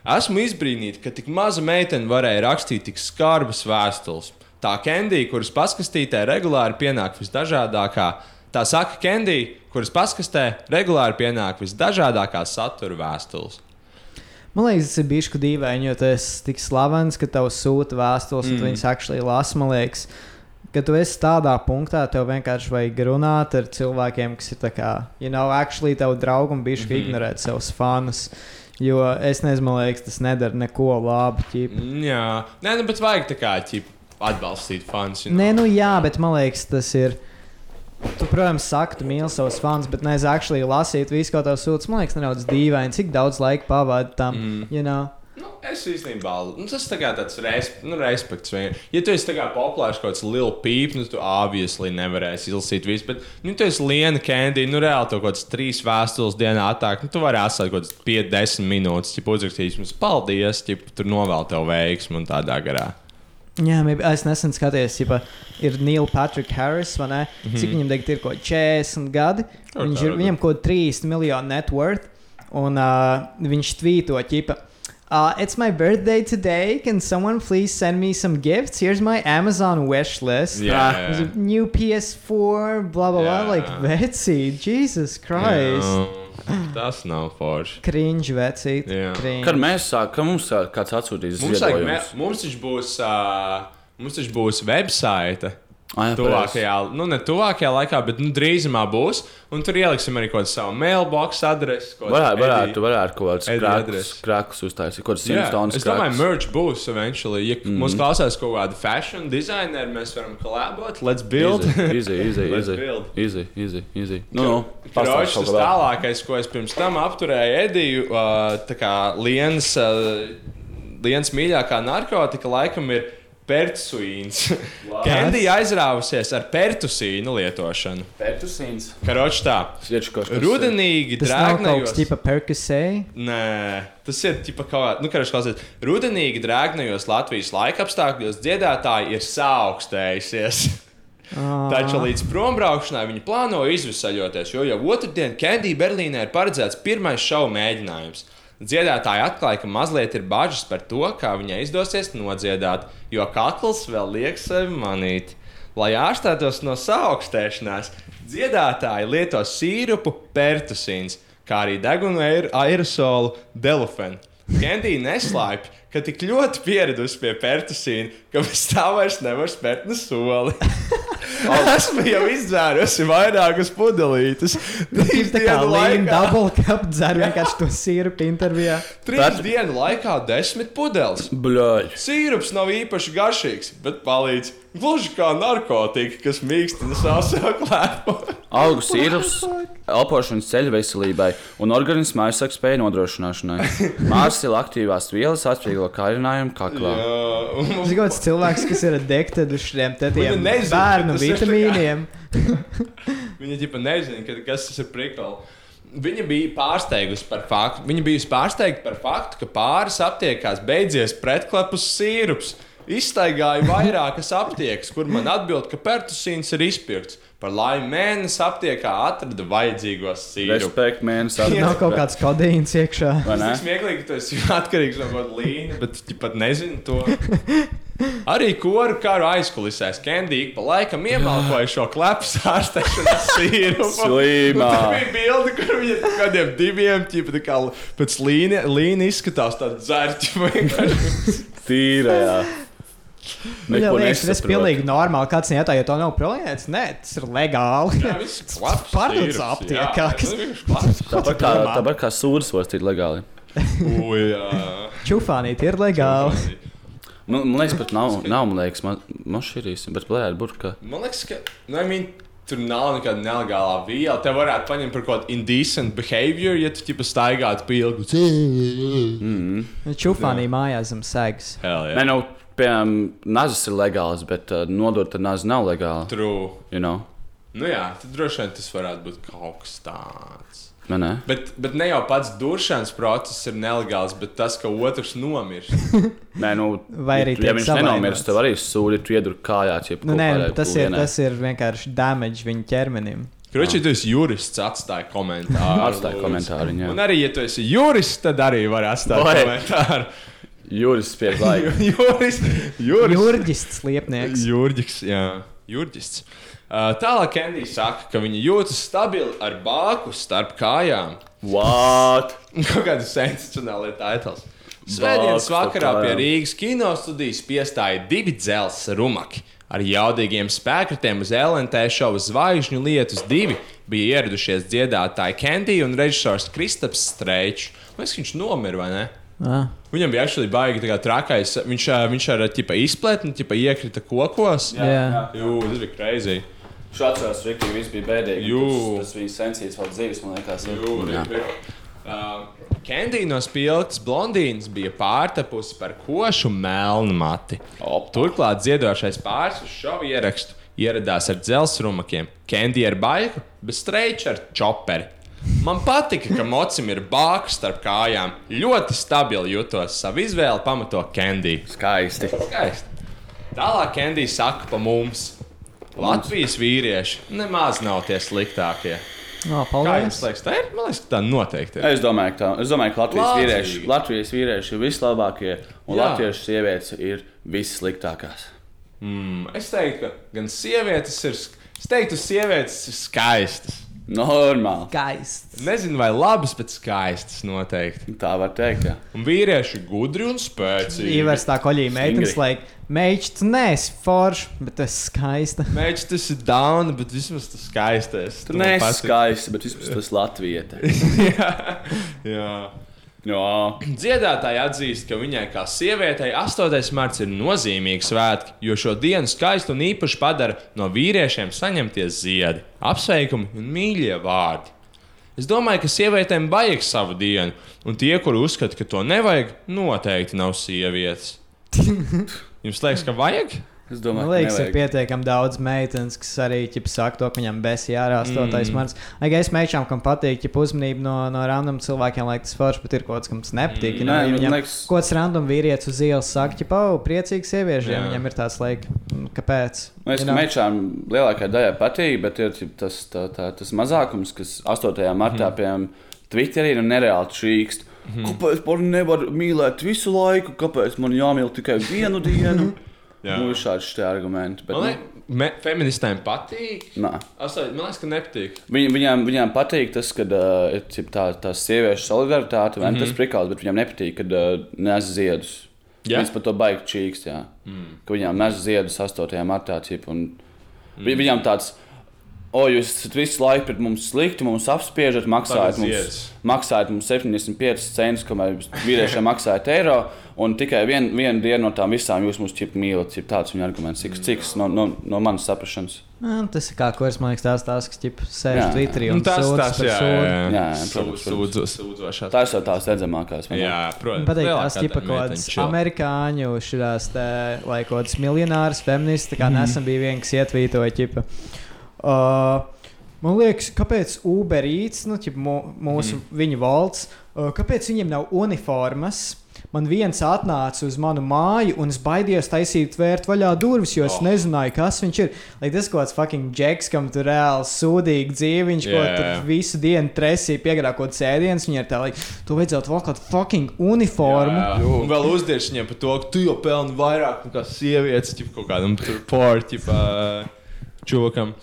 Esmu izbrīnīta, ka tik maza meitene varēja rakstīt tik skarbas vēstules. Tā Kendija, kuras paskastītē regulāri pienāk visdažādākā, tā saka Kendija, kuras paskastē regulāri pienāk visdažādākā satura vēstules. Man liekas, tas ir bijis dīvaini, jo tas ir tik slavens, ka tev sūta vēstules, un Mm. mm. viņas actually lasa. Man liekas, ka tu esi tādā punktā, tev vienkārši vajag runāt ar cilvēkiem, kas ir tā kā, you know, actually tev draugi un bijuši mm. -hmm. ignorēt savus fanus. Jo es nezinu, man liekas, tas nedara neko labu. ķip. Mm, Jā, nē, nu, bet vajag tā kā ķip, atbalstīt fans. you know. Nē, nu jā, bet man liekas, tas ir. Tu, protams, saki, tu mīli savus fans, bet nevis actually lasīt visu, ko tev sūta. Man liekas, nedaudz dīvaini, cik daudz laika pavadi tam. Mm. You know? Nu, es īstenībā, nu, tas tā kā tāds resp nu, respekts. Vien. Ja tu esi tā populārs kaut kāds liels pīps, nu, tu obviously nevarēsi izlasīt visu. Bet, nu, tu esi liena candy, nu, reāli to kaut kāds trīs vēstules dienā attāk. Nu, tu vari atstāt kaut kāds 5-10 minūtes, ja uzrakstīs mums paldies, ja tur novēl tev veiksmu un tādā garā. Jā, maybe- es nesen skatījos, ka ir Neil Patrick Harris, vai ne? Mhm. Cik viņam tagad ir kaut kādi 40 gadi. Viņš ir, viņam kaut kāda 3 miljonu net worth, un uh, viņš tvīto ķipa. Uh, it's my birthday today. Can someone please send me some gifts? Here's my Amazon wish list. Jā, Uh, jā. there's a new PS4, blah, blah, blah. Jā. Like, veci, Jesus Christ. Jā, tas nav forši. Cringe, veci. Jā. Kad mēs sākām, kad mums ā, kāds atsūtīs Mums, vajag, mē, ziedojumus? mums taču būs, uh, mums taču būs website. Ai, jā, Tuvākajā, nu ne tuvākajā laikā, bet nu, drīzumā būs. Un tur ieliksim arī kaut kādu savu mailbox adresi. Varētu, varētu, varētu kaut Eddie krāklus, uztaisīt, kaut kāds Jā, simtstons. es domāju, merch būs eventually. Ja mm -hmm. mums klausās kaut kāda fashion designeri, mēs varam kolabot. Let's build. Easy, easy, Let's easy, build. easy, easy, easy. Nu, nu, Kročs, pastāsti tas tālākais, ko es pirms tam apturēju, Ediju, uh, tā kā Lienas, uh, Lienas mīļākā narkotika laikam ir pertusīns. Kendija aizrāvusies ar pertusīnu lietošanu. Pertusīns. Karoči tā. Rudenīgi, Tas nav kaut kas drēgnējos. tipa Perkusē. Nē, tas ir tipa kā, nu, kā jūs klausāties. Rudenīgi, drēgnējos Latvijas laikapstākļos dziedātāji ir saaugstējusies. Taču līdz prombraukšanai viņi plāno izvisaļoties, jo jau otrdien Kendija Berlīnē ir paredzēts pirmais šovu mēģinājums. Dziedātāji atklāja, ka mazliet ir bažas par to, kā viņai izdosies nodziedāt, jo kakls vēl liek sevi manīt. Lai ārstētos no saaugstēšanās, dziedātāji lieto sīrupu pertusīns, kā arī degunu aer- aerosolu delufenu. Kendija neslēpj, ka tik ļoti pieradusi pie pertusīna, ka bez tā vairs nevar spērt ne soli. Esmu jau izdzērusi vairākas pudelītes. Ir tā kā līnija double cup dzer vienkārši to sīrupu intervijā. Trīs dienu laikā desmit pudeles. Bļaļ. Sīrups nav īpaši garšīgs, bet palīdz. Gluži kā narkotika, kas mīkstina savu klēpu. Augu sīrups, elpošanas ceļu veselībai un organisma aizsardzības spēju nodrošināšanai. Mārsila aktīvās vielas atvieglo kārinājumu kaklā. Jā, Tas ir kāds cilvēks, kas ir addicted uz šiem nezina, bērnu kā- vitamīniem. Viņa ģipa nezina, ka, kas tas ir prikals. Viņa bija pārsteigusi par faktu, viņa bija pārsteigta par faktu, ka pāris aptiekās beidzies pretklepus sīrups. Izstaigāju vairākas aptiekas, kur man atbild, ka pertusīns ir izpirkts. Par laimi mēnesi aptiekā atrada vajadzīgos sīrupus. Respekt, mēnesis. Nav kaut kāds kodīns iekšā. Tas ir smieklīgi, ka tu esi atkarīgs no kaut kāda līnija, bet tu pat nezini to. Arī koru karu aizkulisēs Kendija pa laikam iemalkoja šo klepu ārstēšanas sīrupu. Slimā. Tur bija bilde, kur viņa ar kādiem diviem ķipa, tā kā pēc līnija, līnija izskatās tāda dzērķa. Tīra, jā. Man Neko liekas, tas ir pilnīgi normāli. Kāds nejautāja, ja to nav prolēts? Nē, tas ir legāli. Jā, sīrups, aptiekā, jā, vienkārši. Tāpat kā, tāpat kā sūdzes var būt legāli. Jā. Čufānīt ir legāli. Man, man liekas, pat nav, nav man liekas, man šķirīsim, bet varētu būt, ka. Man liekas, ka nu, I mean, tur nav nekāda nelegālā viela. Te varētu paņemt par kaut kādu indecent behavior, ja tu ķipa staigātu pa ilgu. Čufānī mājās zem sēgas. Hell, Nē, nu, piemēram, nazis ir legāls, bet uh, nodot ar nazi nav legāli. True. You know? Nu jā, tad droši vien tas varētu būt kaut kas tāds. Vai ne? Bet, bet ne jau pats duršanas process ir nelegāls, bet tas, ka otrs nomirst. Nē, nu, Vai arī ja viņš nenomirs, savainots. tev arī sūdi, tu iedur kājā. Nu, nē, kādai tas ir, tas ir vienkārši damage viņa ķermenim. Kroči, tu esi jurists, atstāj komentāru. Atstāj komentāru, jā. Un arī, ja tu esi jurists, tad arī var atstāt Oi. komentāru. Juris pie laika. Juris, juris. Jurģists liepnieks. Jurģis, jā, Jurģis. Uh, tālāk Kendija saka, ka viņa jūtas stabili ar bāku starp kājām. What? Kaut kāda sensacionāla titls. Svētdienas vakarā pie. Rīgas kino studijas piestāja divi dzelzceļa rumaki. Ar jaudīgiem spēkratiem uz LNT šova zvaigžņu lietus divi bija ieradušies dziedātāji Kendija un režisors Kristaps Streičs. Liekas, ka viņš nomira, vai ne? Ah. Viņam bija actually baigi trakais. Viņš, viņš ar ķipa izpletni, ķipa iekrita kokos. Jā. Jā. Jū, tas bija crazy. Šāds rīkīgi viss bija bēdīgi. Tas, tas viņa sensīts vēl dzīves, man liekas. Jū. Uh, Kendija no spilgtas blondīnas bija pārtapusi par košu melnu mati. Turklāt dziedošais pāris uz šovu ierakstu ieradās ar dzelzceļiem. Kendija ar baiku, bet streiča ar čoperi. Man patika, ka mocim ir bāks starp kājām. Ļoti stabili jutos. Savu izvēli pamato Kendija. Skaisti. Skaisti. Tālāk Kendija saka pa mums. Latvijas vīrieši nemaz nav tie sliktākie. No, Kā jums paldies. liekas, tā ir? Man liekas, ka tā noteikti ir. Es domāju, ka, tā, es domāju, ka Latvijas, Lācīgi. vīrieši, Latvijas vīrieši ir vislabākie, un Jā. Latvijas sievietes ir vissliktākās. Mm, es teiktu, ka gan sievietes ir, es teiktu, sievietes ir skaistas. Normāli. Gaists. Nezinu, vai labas, bet skaistas noteikti. Tā var teikt. Jā. Un vīrieši gudri un spēcīgi. Ivers tā koļī meitenes, lai meičs, tu neesi foršs, bet esi skaista. Mēģinājums tas ir down, bet vismaz tas skaistais. Tu neesi skaists, bet vismaz tas Latvijas. jā, jā. Jā. Dziedātāji atzīst, ka viņai kā sievietei 8. marts ir nozīmīgs svētki, jo šo dienu skaistu un īpaši padara no vīriešiem saņemties ziedi, apsveikumi un mīļie vārdi. Es domāju, ka sievietēm vajag savu dienu, un tie, kuri uzskata, ka to nevajag, noteikti nav sievietes. Jums liekas, ka vajag? Es Man domāju, liekas, ka ir pietiekami daudz meitenes, kas arī saka to, ka viņam besi jārā 8. Mm. marts. Lai gan es meičām, kam patīk, ja uzmanība no, no random cilvēkiem, lai tas forši, bet ir kaut kas, kam tas nepatīk. Mm. Nē, Ja man viņam liekas- kaut kāds random vīrietis uz ielas saka, ka, oh, priecīgs sieviešu, ja viņam ir tāds laiks, kāpēc? Man liekas, ka mečām lielākajai daļai patīk, bet ir tas, tā, tā, tas mazākums, kas 8. martā, Mhm. piemēram, Twitterī ir nereāli čīkst. Kāpēc man nevar mīlēt visu laiku? Kāpēc man jāmīl tikai vienu dienu? Jā. Nu, ir šādi šie argumenti. Bet, Man, nu, liek, me, feministēm patīk. Nā. Astoņ, man liekas, ka nepatīk. Viņ, viņām, viņām patīk tas, ka uh, ir tā, tā sieviešu solidaritāte, vai mm -hmm. tas prikals, bet viņām nepatīk, kad uh, nes ziedus. Jā? Viņas par to baigi čīkst, jā. Mm. Ka viņām nes ziedus 8. martā, cip, un mm. viņām tāds. O, jūs esat visu laiku pret mums slikti, mums apspiežat, maksājat mums, maksājat mums 75 centus, kamēr jūs vīriešiem maksājat eiro. Un tikai vien, vienu dienu no tām visām jūs mūs ķip mīlat. Cip, tāds viņa arguments, cik, cik no, no, no manas saprašanas. Nu, tas ir kā kurs, man liekas, tās tās, kas ķip sēž Jā. Twitterī Nu, un tas tas par jā, jā, Jā, jā, protams. Tās jau tās redzamākās. Jā, protams. Patīk, tās tipa daļa kaut chill. amerikāņu, šīs te, lai kaut kādas miljonāras feministas, tā kā Mhm. nesen bija viens, kas ietvītoja, ķipa. Uh, man liekas, kāpēc Uber Eats, nu, mūsu, Mhm. viņa valsts, uh, kāpēc viņiem nav uniformas? Man viens atnāca uz manu māju, un es baidījos taisīt, vērt vaļā durvis, jo es Oh. nezināju, kas viņš ir. Lai tas kaut kāds fucking džeks, kam tur reāli sūdīgi dzīve, viņš yeah. Kaut kur visu dienu tresīja, piegādā kaut kāds ēdiens. Viņa ir tā, lai tu vajadzētu vēl kādu fucking uniformu. Jā, jā. Un vēl uzdies viņiem par to, ka tu jau pelni vairāk nekā sievietes, kaut kādam tur porķim, čūkam.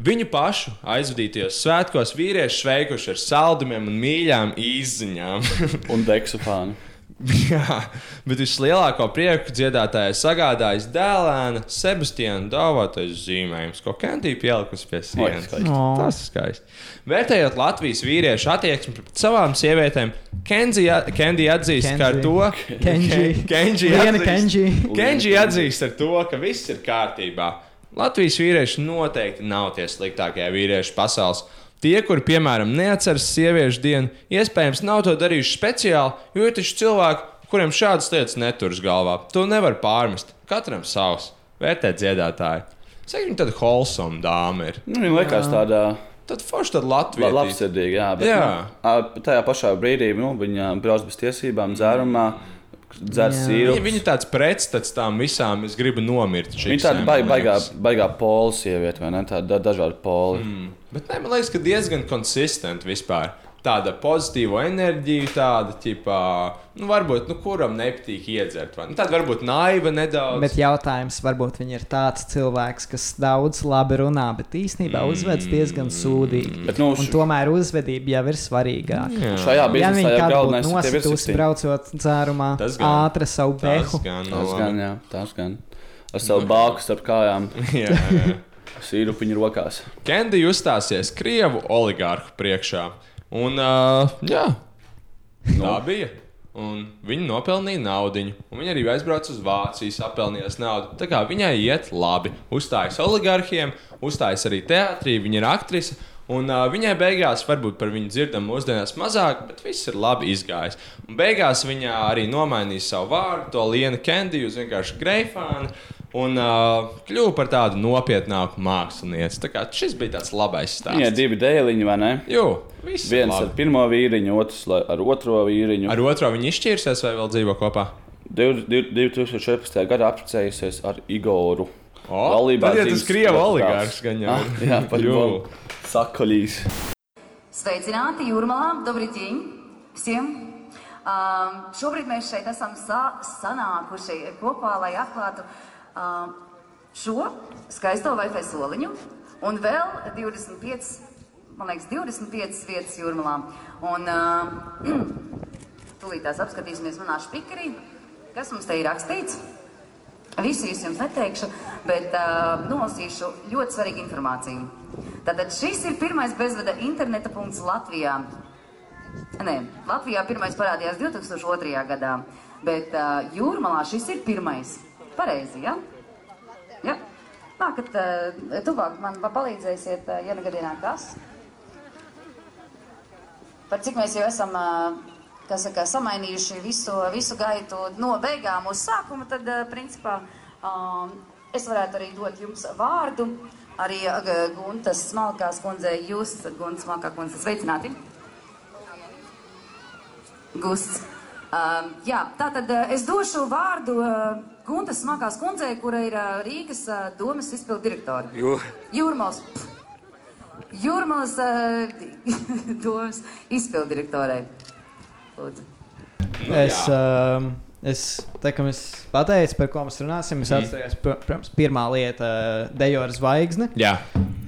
Viņu pašu aizvadītajos svētkos vīrieši sveikuši ar saldumiem un mīļām izziņām. Un deksofānu. Jā, bet vislielāko prieku dziedātājai sagādājis dēlēna Sebastiāna dāvātais zīmējums, ko Kandija pielikusi pie sienas. skaisti. O. Tas ir skaisti. Vērtējot Latvijas vīriešu attieksmi pret savām sievietēm, Kendija atzīst, ka ar to Kenji. Kenji atzīst- Kenji. Kenji atzīst ar to, ka viss ir kārtībā. Latvijas vīrieši noteikti nav tie sliktākie vīrieši pasaules. Tie, kuri, piemēram, neatceras sieviešu dienu, iespējams, nav to darījuši speciāli, jo ir taču cilvēki, kuriem šādas lietas neturas galvā. To nevar pārmest. Katram savs. Vērtēt dziedātāju. Cik viņa tāda wholesome dāma ir? Nu, viņa liekas tāda Tad forši tad la- Latvija. labsirdīga, jā. Bet, Jā. Nu, tajā pašā brīdī nu, viņa brauc bez tiesībām, dzērumā, dzer Jā. sīru. Viņa, viņa tāds pretstats tām visām, es gribu nomirt. Viņa tāda baig, baigā, baigā pola sieviete, vai ne? Tāda da, dažāda pola. Mm. Bet ne, man liekas, ka diezgan konsistenti vispār. Tāda pozitīva enerģija, tāda tipā, nu, varbūt, nu, kuram nepatīk iedzert. ne? Tāda varbūt naiva nedaudz. Bet jautājums, varbūt viņi ir tāds cilvēks, kas daudz labi runā, bet īstenībā uzvedas diezgan sūdīgi. Bet, nu, Un š- tomēr uzvedība jau ir svarīgāka. Jā. Šajā Ja biznesā viņi galvenais būtu nositusi, braucot dzērumā, Tas gan. ātri savu Tas behu. gan, Tas gan, jā, tas gan. Ar savu bāku starp kājām, jā, jā. sīrupiņu rokās. Kendi uzstāsies Krievu oligārhu priekšā. Un, uh, jā, tā bija. Un viņa nopelnīja naudu. Viņa arī aizbrauca uz Vāciju, apelnījās naudu. Tā kā viņai iet labi. Uzstājas oligarhiem, uzstājas arī teātrī, viņa ir aktrise. Un uh, viņai beigās, varbūt par viņu dzirdam mūsdienās mazāk, bet viss ir labi izgājis. Un beigās viņa arī nomainīja savu vārdu, to Lienu Kendiju uz vienkārši Greifānu. Un uh, kļuva par tādu nopietnāku mākslinieci. Tā kā šis bija tāds labais Viņai stāsts. divi dēliņi, vai ne? Ir Viens ar labi. pirmo vīriņu, otrs ar otro vīriņu. Ar otro viņi izšķīrsies vai vēl dzīvo kopā? Div- div- 2014. gadā apprecējusies ar Igoru. O, Laulībā tad, ja tas krievu oligārs gan jau Ah, ir. Jā, Jū. paļāvā. Sakaļīs. Sveicināti, Jūrmalā! Dobrīdien! Visiem! Um, šobrīd mēs šeit esam sa sanākuši kopā, lai atklātu um, šo skaisto Wi-Fi soliņu un vēl 25, man liekas, 25 vietas Jūrmalā. Un um, tūlīt tās apskatīsimies manā špikerī, kas mums te ir rakstīts. Visu es jums neteikšu, bet uh, nolasīšu ļoti svarīgu informāciju. Tātad šis ir pirmais bezvada interneta punkts Latvijā. Nē, Latvijā pirmais parādījās 2002. gadā, bet uh, Jūrmalā šis ir pirmais. Pareizi, ja? Ja? Nākat, uh, tuvāk man pa- palīdzēsiet, uh, ja negadījumā kas? Par cik mēs jau esam uh, kas saka, samainījuši visu, visu gaitu no beigām uz sākumu, tad, principā, um, es varētu arī dot jums vārdu. Arī Guntas smalkās kundzei, jūs, Guntas smalkā kundze, sveicināti. Gusts. Um, jā, tātad uh, es došu vārdu uh, Guntas smalkās kundzei, kura ir uh, Rīgas uh, domas izpildu direktori. Jū. Jūrmals. Jūrmals uh, domas izpildu direktorei. Lūdzu. Es, um, Es tā kā mēs pateicu, par ko mēs runāsim, es Mhm. atceros, pr- protams, pirmā lieta - Dejora zvaigzne. Jā.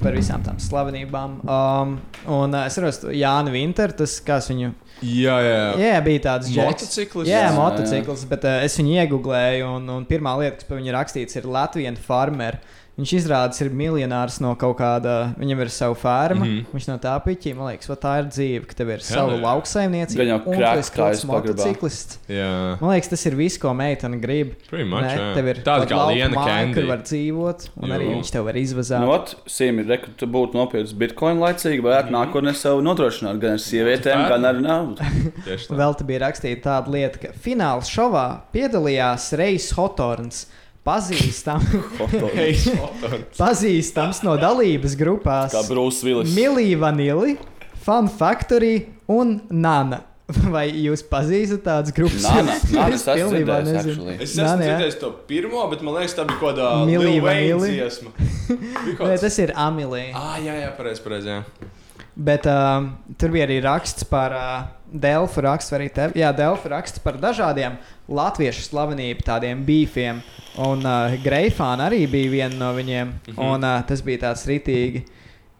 Par visām tām slavenībām. Um, un uh, es redzu, Jānis Vinter, tas kāds viņu. Jā, jā, jā. Jā, bija tāds. Motociklis? Jā, Jā, motociklis, bet uh, es viņu iegūlēju, un, un pirmā lieta, kas par viņu rakstīts, ir Latvijas farmer. Viņš izrādās, ir miljonārs no kaut kāda, viņam ir sava ferma, mm. -hmm. viņš no tā piķī, man liekas, tā ir dzīve, ka tev ir sava lauksaimniecība. Esi kaut kāds kājas pagrabā. motociklists. Jā. Man liekas, tas ir viss, ko meitene grib. Pretty much, jā. Tev ir Tāda kā Liena Candy. kur var dzīvot, un arī Jo. viņš tev var izvazāt. Nu, ot, Sīmi, re, ka tu būtu nopietns bitkoinu laicīgi, varētu Mhm. nākotnē sev nodrošināt gan ar sievietēm, gan ar naudu. Vēl te bija rakstīta tāda lieta, ka fināla šovā piedalījās Reis Hotorns. Pazīstam, pazīstams no dalības grupās Kā Brūss Vilis. Milija Vanili, Fun Factory un Nana. Vai jūs pazīstat tādas grupas? Nana, Nana, es pilnībā nezinu. actually. Es esmu Nana, jā. dzirdējis to pirmo, bet man liekas, tā bija kaut kāda Vanilli. dziesma. Nē, tas ir Amilija. Ah, jā, jā, pareizi, pareizi. jā. Bet uh, tur bija arī raksts par uh, Delfu rakstu, arī tev. Jā, Delfu raksts par dažādiem latviešu slavenību, tādiem beefiem. Un uh, Greifāna arī bija viena no viņiem. Mm. -hmm. Un uh, tas bija tāds ritīgi,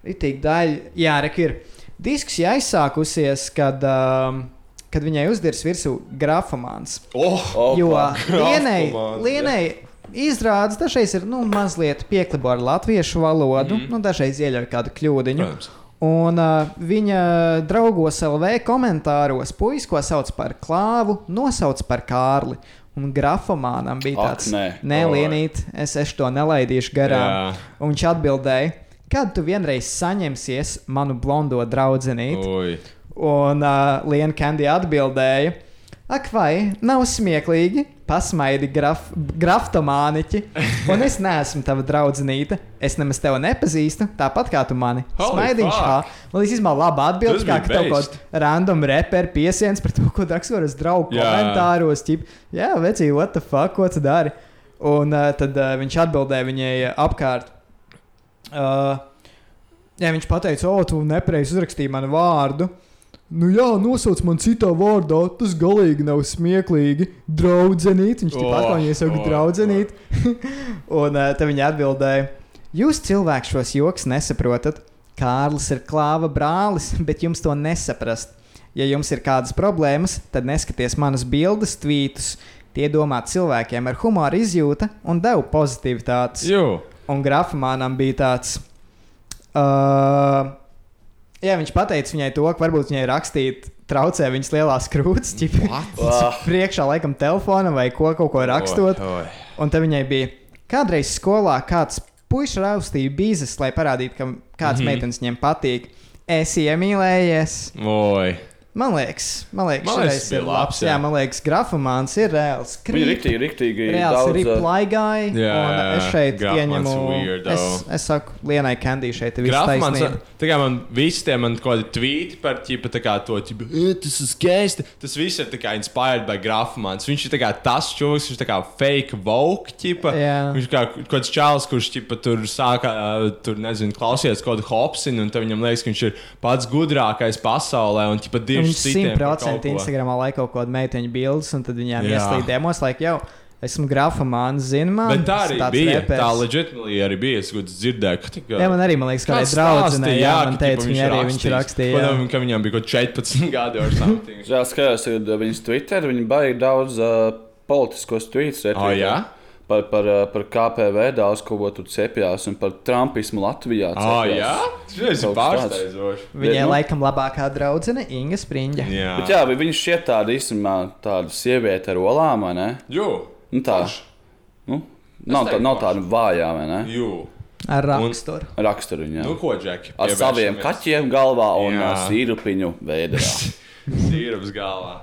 ritīgi daļa. Jā, rek ir diskusija aizsākusies, kad, um, kad viņai uzdirs virsū grafomāns. Oh, Opa. Jo Lienai, Lienai izrādās, dažreiz ir nu, mazliet pieklibo ar latviešu valodu, mm. -hmm. nu, dažreiz ieļauj kādu kļūdiņu. Protams. Un uh, viņa draugos LV komentāros puisis, ko sauc par klāvu, nosauc par Kārli. Un grafomānam bija tāds nelienīt, es, es to nelaidīšu garām. Jā. Un viņš atbildēja, kad tu vienreiz saņemsies manu blondo. Oi. Un uh, Liena Kandija atbildēja, ak, vai nav smieklīgi, pasmaidi graf, graftomāniķi, un es neesmu tava draudzenīte. Es nemaz tevi nepazīstu, tāpat kā tu mani. Fuck. kā. Man liekas, izmā laba atbilde, kā ka tev kaut kāds random reper piesiens par to, ko raksturas draugu Jā. komentāros. Ķip, jā, vecī, what the fuck, ko tu dari? Un uh, tad uh, viņš atbildēja viņai uh, apkārt. Uh, jā, viņš teica, o, tu nepareizi uzrakstīji manu vārdu. Nu, jā, nosauc man citā vārdā. Tas galīgi nav smieklīgi. Draudzenīt, viņš Oh, tāpat oh, viņa sauc oh, oh, draudzenīt. un uh, tad viņa atbildēja, jūs cilvēki šos joks nesaprotat. Kārlis ir klāva brālis, bet jums to nesaprast. Ja jums ir kādas problēmas, tad neskaties manas bildes, tvītus. Tie domāti cilvēkiem ar humoru izjūta un devu pozitivitātes. Jū. Un grafomānam bija tāds. Uh, jā, viņš teica viņai to, ka varbūt viņai rakstīt traucē viņas lielās krūtis, priekšā laikam telefona vai ko, kaut ko rakstot. Oi, oi. Un te viņai bija kādreiz skolā kāds puisis raustīja bīzes, lai parādītu, ka kāds mm. -hmm. meitenes viņam patīk. Es iemīlējies. Oi. Man liekas, man liekas, Man liekas, ir labs. Jā, jā. man liekas, grafomāns ir reāls. Viņa riktīgi, riktīgi Reāls daudz, arī uh, plaigai. Jā, un jā, es šeit ieņemu. weirdo. Es, es saku, Lienai Kandī šeit ir taisnība. tā kā man visi tie man kaut kādi tvīti par ķipa, tā kā to, ķipa, "E, tas ir skaisti. Tas viss ir tā kā inspired by Grafmans. Viņš ir tā kā tas čūlis, viņš ir tā kā fake vogue, ķipa. Jā. Viņš kā kaut kāds čāls, kurš, ķipa, tur sāka, tur, nezinu, klausies kaut kādu hopsinu, un tad viņam liekas, ka viņš ir pats gudrākais pasaulē, un, ķipa, divi Viņš simtprocentīgi Instagramā laika kaut kādu meiteņu bildes, un tad viņām Jā. ieslīd demos, like, jau esmu grafomāns, zinu, man. Bet tā arī bija. repers. Tā leģitimāli arī bija. Es dzirdēju, ka tā kā. Jā, man arī, man liekas, kādai Kāds draudzenei, stāstīja, jā, man ka, teica, viņa arī viņš rakstīja, jā. Padomāju, ka viņam bija kaut 14 gadi vai something. Jā, skatās, viņas Twitter, viņi baigi daudz uh, politiskos tweets. O, jā? Par, par, uh, par KPV daudz ko tur cepjās un par Trumpismu Latvijā. Ah, cepjās. jā? Tas ir pārsteidzoši. Viņai nu- laikam labākā draudzene Inga Spriņģa. Jā, Bet jā, viņš šķiet tāda īstenībā tāda sieviete ar olām, vai ne? Jū. Nu, tā. Forši. Nu, nav, tā, nav tāda vājā, vai ne? Jū. Ar raksturu. Raksturu viņa. Nu, ko, Džeki? Ar saviem kaķiem galvā un Jā. uh, sīrupiņu veidā. Sīrups galvā.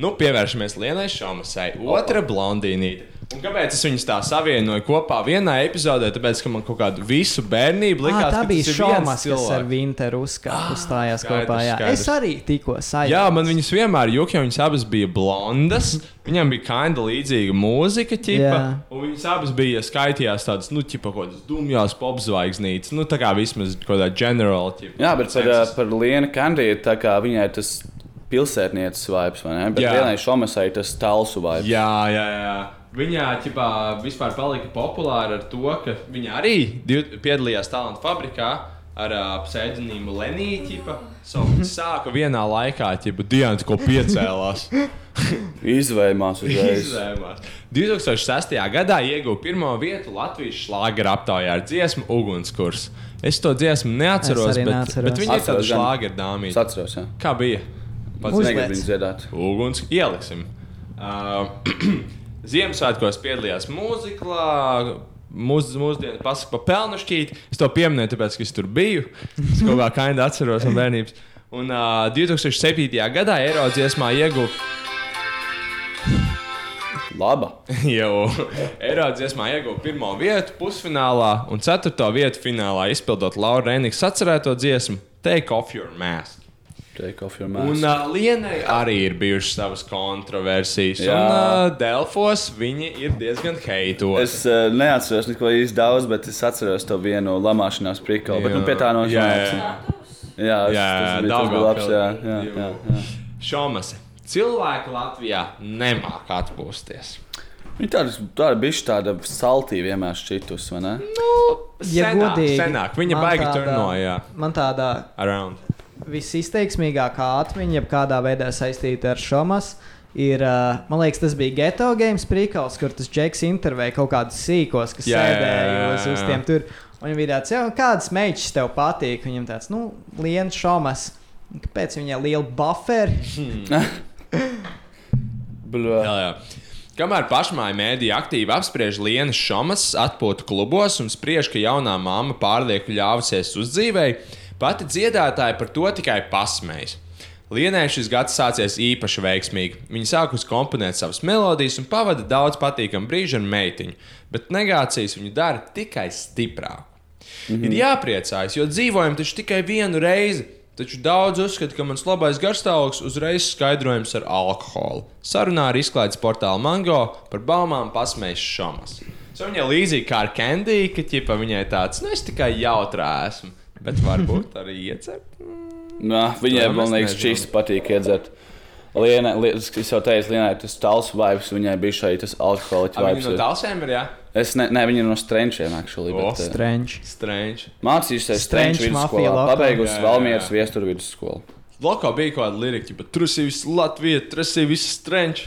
Nu, pievēršamies Lienai Šomasai. Otra blondīnīte. Un kāpēc es viņus tā savienoju kopā vienā epizodē? Tāpēc, ka man kaut kādu visu bērnību Ah, likās, tā ka bija šaumas, kas ar Winteru uzkāpa uzstājās skaidrs, kopā. Jā. skaidrs. Es arī tikko sajūtu. Jā, man viņas vienmēr juka, jo viņas abas bija blondas. Viņam bija kinda līdzīga mūzika, ķipa, Jā. un viņas abas bija skaitījās tādas, nu, ķipa, kaut kādas dumjās popzvaigznītes. Nu, tā kā vismaz kaut kādā generāla ķipa. Jā, bet par, par Lienu Kandiju, tā kā viņai tas pilsētnieces vibes, vai ne? Bet Jā. vienai šomesai tas talsu vibes. Jā, jā, jā. Viņa ķipā, vispār palika populāra ar to, ka viņa arī piedalījās talantu fabrikā ar uh, pseidonīmu Lenīķa. Viņa sāka vienā laikā, ja Dienas ko piecēlās. Izvēmās uzreiz. Izvēmās. 2006. gadā ieguva pirmo vietu Latvijas šlāgera aptaujā ar dziesmu Ugunskurs. Es to dziesmu neatceros, Es bet, neatceros. bet viņa ir tāda šlāgera Es dāmīte. atceros, jā. Kā bija? Pats. Negribu dziedāt. Uguns ieliksim. Uh, Ziemassvētkos piedalījās mūziklā. Mūsu mūsdienu pasaku pa pelnušķīti. Es to pieminēju, tāpēc, ka es tur biju. Es kaut kā kainā atceros no bērnības. Un uh, 2007. gadā Eirodziesmā ieguva Laba. jau Eirodziesmā ieguva pirmo vietu pusfinālā un ceturto vietu finālā, izpildot Laura Rēnikas atcerēto dziesmu Take Off Your Mask. Un uh, Lienai arī ir bijušas savas kontroversijas. Jā. Un uh, Delfos viņi ir diezgan heitoti. Es uh, neatceros neko īsti daudz, bet es atceros to vienu lamāšanās prikalu. Bet nu, pie tā no Jā, šīs jā. jā, tas, tas bija, bija labs. Jā, jā, jā, jā. Šomase. Cilvēki Latvijā nemāk atpūsties. Viņa tāda, tāda bišķi tāda saltī vienmēr šķitus, vai ne? Ja senāk, godīgi, senāk. Viņa baigi tādā- turnoja. Man tāda Around. Visizteiksmīgākā atmiņa, jeb kādā veidā saistīta ar šomas, ir, uh, man liekas, tas bija Geto Games prikals, kur tas Džeks intervēja kaut kādus sīkos, kas Jā, sēdēja jā, uz, jā, uz jā. tiem tur. Un viņam bija tāds, jau kādas meitas tev patīk. Viņam tāds, nu, liela šomas. Kāpēc viņai liela buferi? Bļā. Jā, jā. Kamēr pašmāja mēdīja aktīvi apspriež Lienas šomas atpūtu klubos un spriež, ka jaunā māma pārlieku ļāvusies uzdzīvēi, pati dziedātāja par to tikai pasmējas. Lienai šis gads sācies īpaši veiksmīgi. Viņa sākus komponēt savas melodijas un pavada daudz patīkamu brīžu ar meitiņu, bet negācijas viņu dara tikai stiprāku. Mm -hmm. Ir jāpriecājas, jo dzīvojam taču tikai vienu reizi. Taču daudz uzskata, ka mans labais garstāvoklis uzreiz skaidrojams ar alkoholu. Sarunā ar izklaides portālu Mango par baumām pasmējas šomas. So viņai līdzīgi kā ar Candy, ka ķipa viņai tāds, nu es tikai jautrā esmu, bet varbūt arī iedzert. Nā, viņai, man liekas, šis patīk iedzert. Liena, li, es jau teicu, Lienai tas tāls vibes, viņai bija šeit tas alkoholiķis vibes. viņa no dalsēm ir, jā? Es ne, ne viņa ir no Strenčiem, actually. O, Bet, eh, Trenč. Strange. Mācījusies Strenču mafija vidusskolā, pabeigusi Valmieras jā. viesturu vidusskolu. Loko bija kaut kāda lirika, bet tur ir viss Latvija, tur ir viss strange.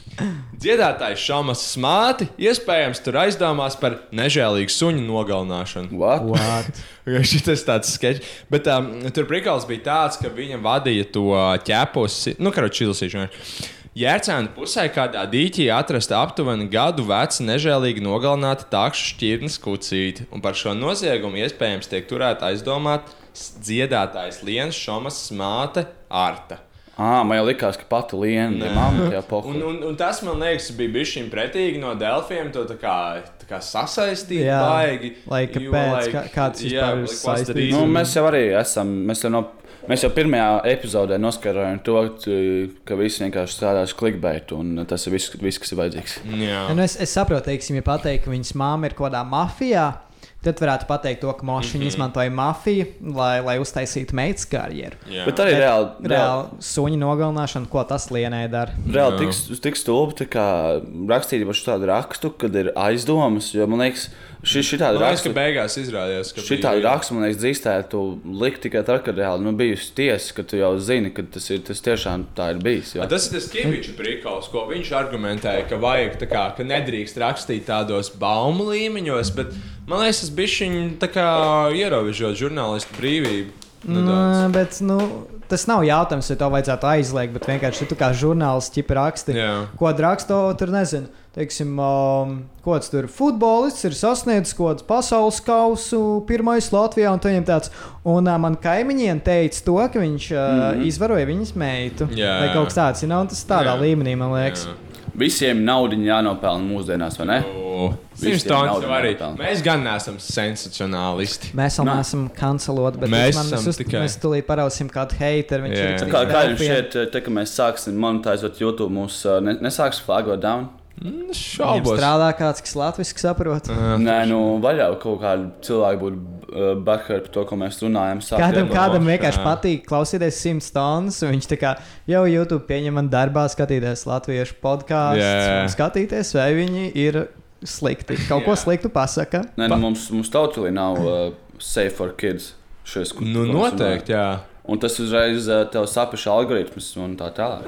Dziedātājs Šamas smāti iespējams tur aizdomās par nežēlīgu suņu nogalināšanu. What? What? Šis tāds sketčs. Bet um, tur prikals bija tāds, ka viņa vadīja to ķēpusi, nu, kā čilsīšanu. Jērcēna pusē kādā dīķī atrasta aptuveni gadu veca nežēlīgi nogalināta takšu šķirnes kucīte, un par šo noziegumu iespējams tiek turēta aizdomāt dziedātājs Lienas Šomas smāte Arta. Ah, man jau likās, ka pati Liena ir mamma tajā Un, pohu. un, un tas man liekas, bija bijis šim pretīgi no Delfiem. To tā kā, tā kā sasaistīt, Jā. baigi. Lai jo, kāpēc? like, Kā- kāds jā, vispār ir saistīts? Nu, mēs jau arī esam. Mēs jau, no, mēs jau pirmajā epizodē noskaidrojām to, ka visi vienkārši strādās clickbait, un tas ir viss, viss kas ir vajadzīgs. Jā. Nu, es, es saprotu, teiksim, ja pateikt, ka viņas māma ir kaut kādā mafijā, tad varētu pateikt to, ka moši mm -hmm. izmantoja mafiju, lai, lai uztaisītu meitas karjeru. Jā. Bet arī reāli, reāli, Reāli suņu nogalināšana, ko tas lienē dara. reāli tik, tik stulbi rakstīt par tādu rakstu, kad ir aizdomas. Jo man liekas, šī, šī tāda liekas, ka raksta. beigās izrādījās, ka Šī tāda raksta, man liekas, dzīstētu likt tikai tad, kad reāli nu, bijusi tiesa, ka tu jau zini, ka tas, ir, tas tiešām tā ir bijis. Jo. A, Tas ir tas Kavičs prikals, ko viņš argumentēja, ka vajag tā kā, ka nedrīkst rakstīt tādos baumu līmeņos, bet man liekas, tas bija viņa ierobežot žurnālistu brīvību. Nu, nedaudz. bet nu, tas nav jautājums, vai to vajadzētu aizliegt. Bet vienkārši tu kā žurnālists ķipa raksti, Jā. ko raksto, tur nezinu. Teiksim, um, tas tur futbolists ir sasniedzis, ko tas pasaules kausu pirmais Latvijā. Un, viņam tāds, un uh, man kaimiņiem teica to, ka viņš uh, mm -hmm. izvaroja viņas meitu. Jā. Vai kaut kas tāds, ja nav tas tādā Jā. līmenī, man liekas. Jā. Visiem naudu jānopelna mūsdienās, vai ne? Simstons arī. Mēs gan neesam sensacionālisti. Mēs vēl Nā. neesam kanceloti, bet Mēs mēs, man, mēs, uz, tikai- mēs tulīt parausim kādu hateru. Viņš ir Kā, kā jums šķiet, te, kad mēs sāksim monetizēt YouTube, mums uh, ne, nesāks flagot down? Mm, Šaubos. strādā kāds, kas latviešu saprot. Nē, nu, vaļā kaut kādi cilvēki būtu uh, backeri par to, ko mēs runājam. Kādam, kādam vienkārši jā. patīk klausīties simts stundas, un viņš tā kā jau YouTube pieņem man darbā, skatīties latviešu podkāstu, Jā. un skatīties, vai viņi ir slikti. Kaut ko sliktu pasaka. Nē, nu, mums, mums totally nav uh, safe for kids. Šis, Nu, noteikti, jā. Un tas uzreiz uh, tev sapiša algoritmus un tā tālāk.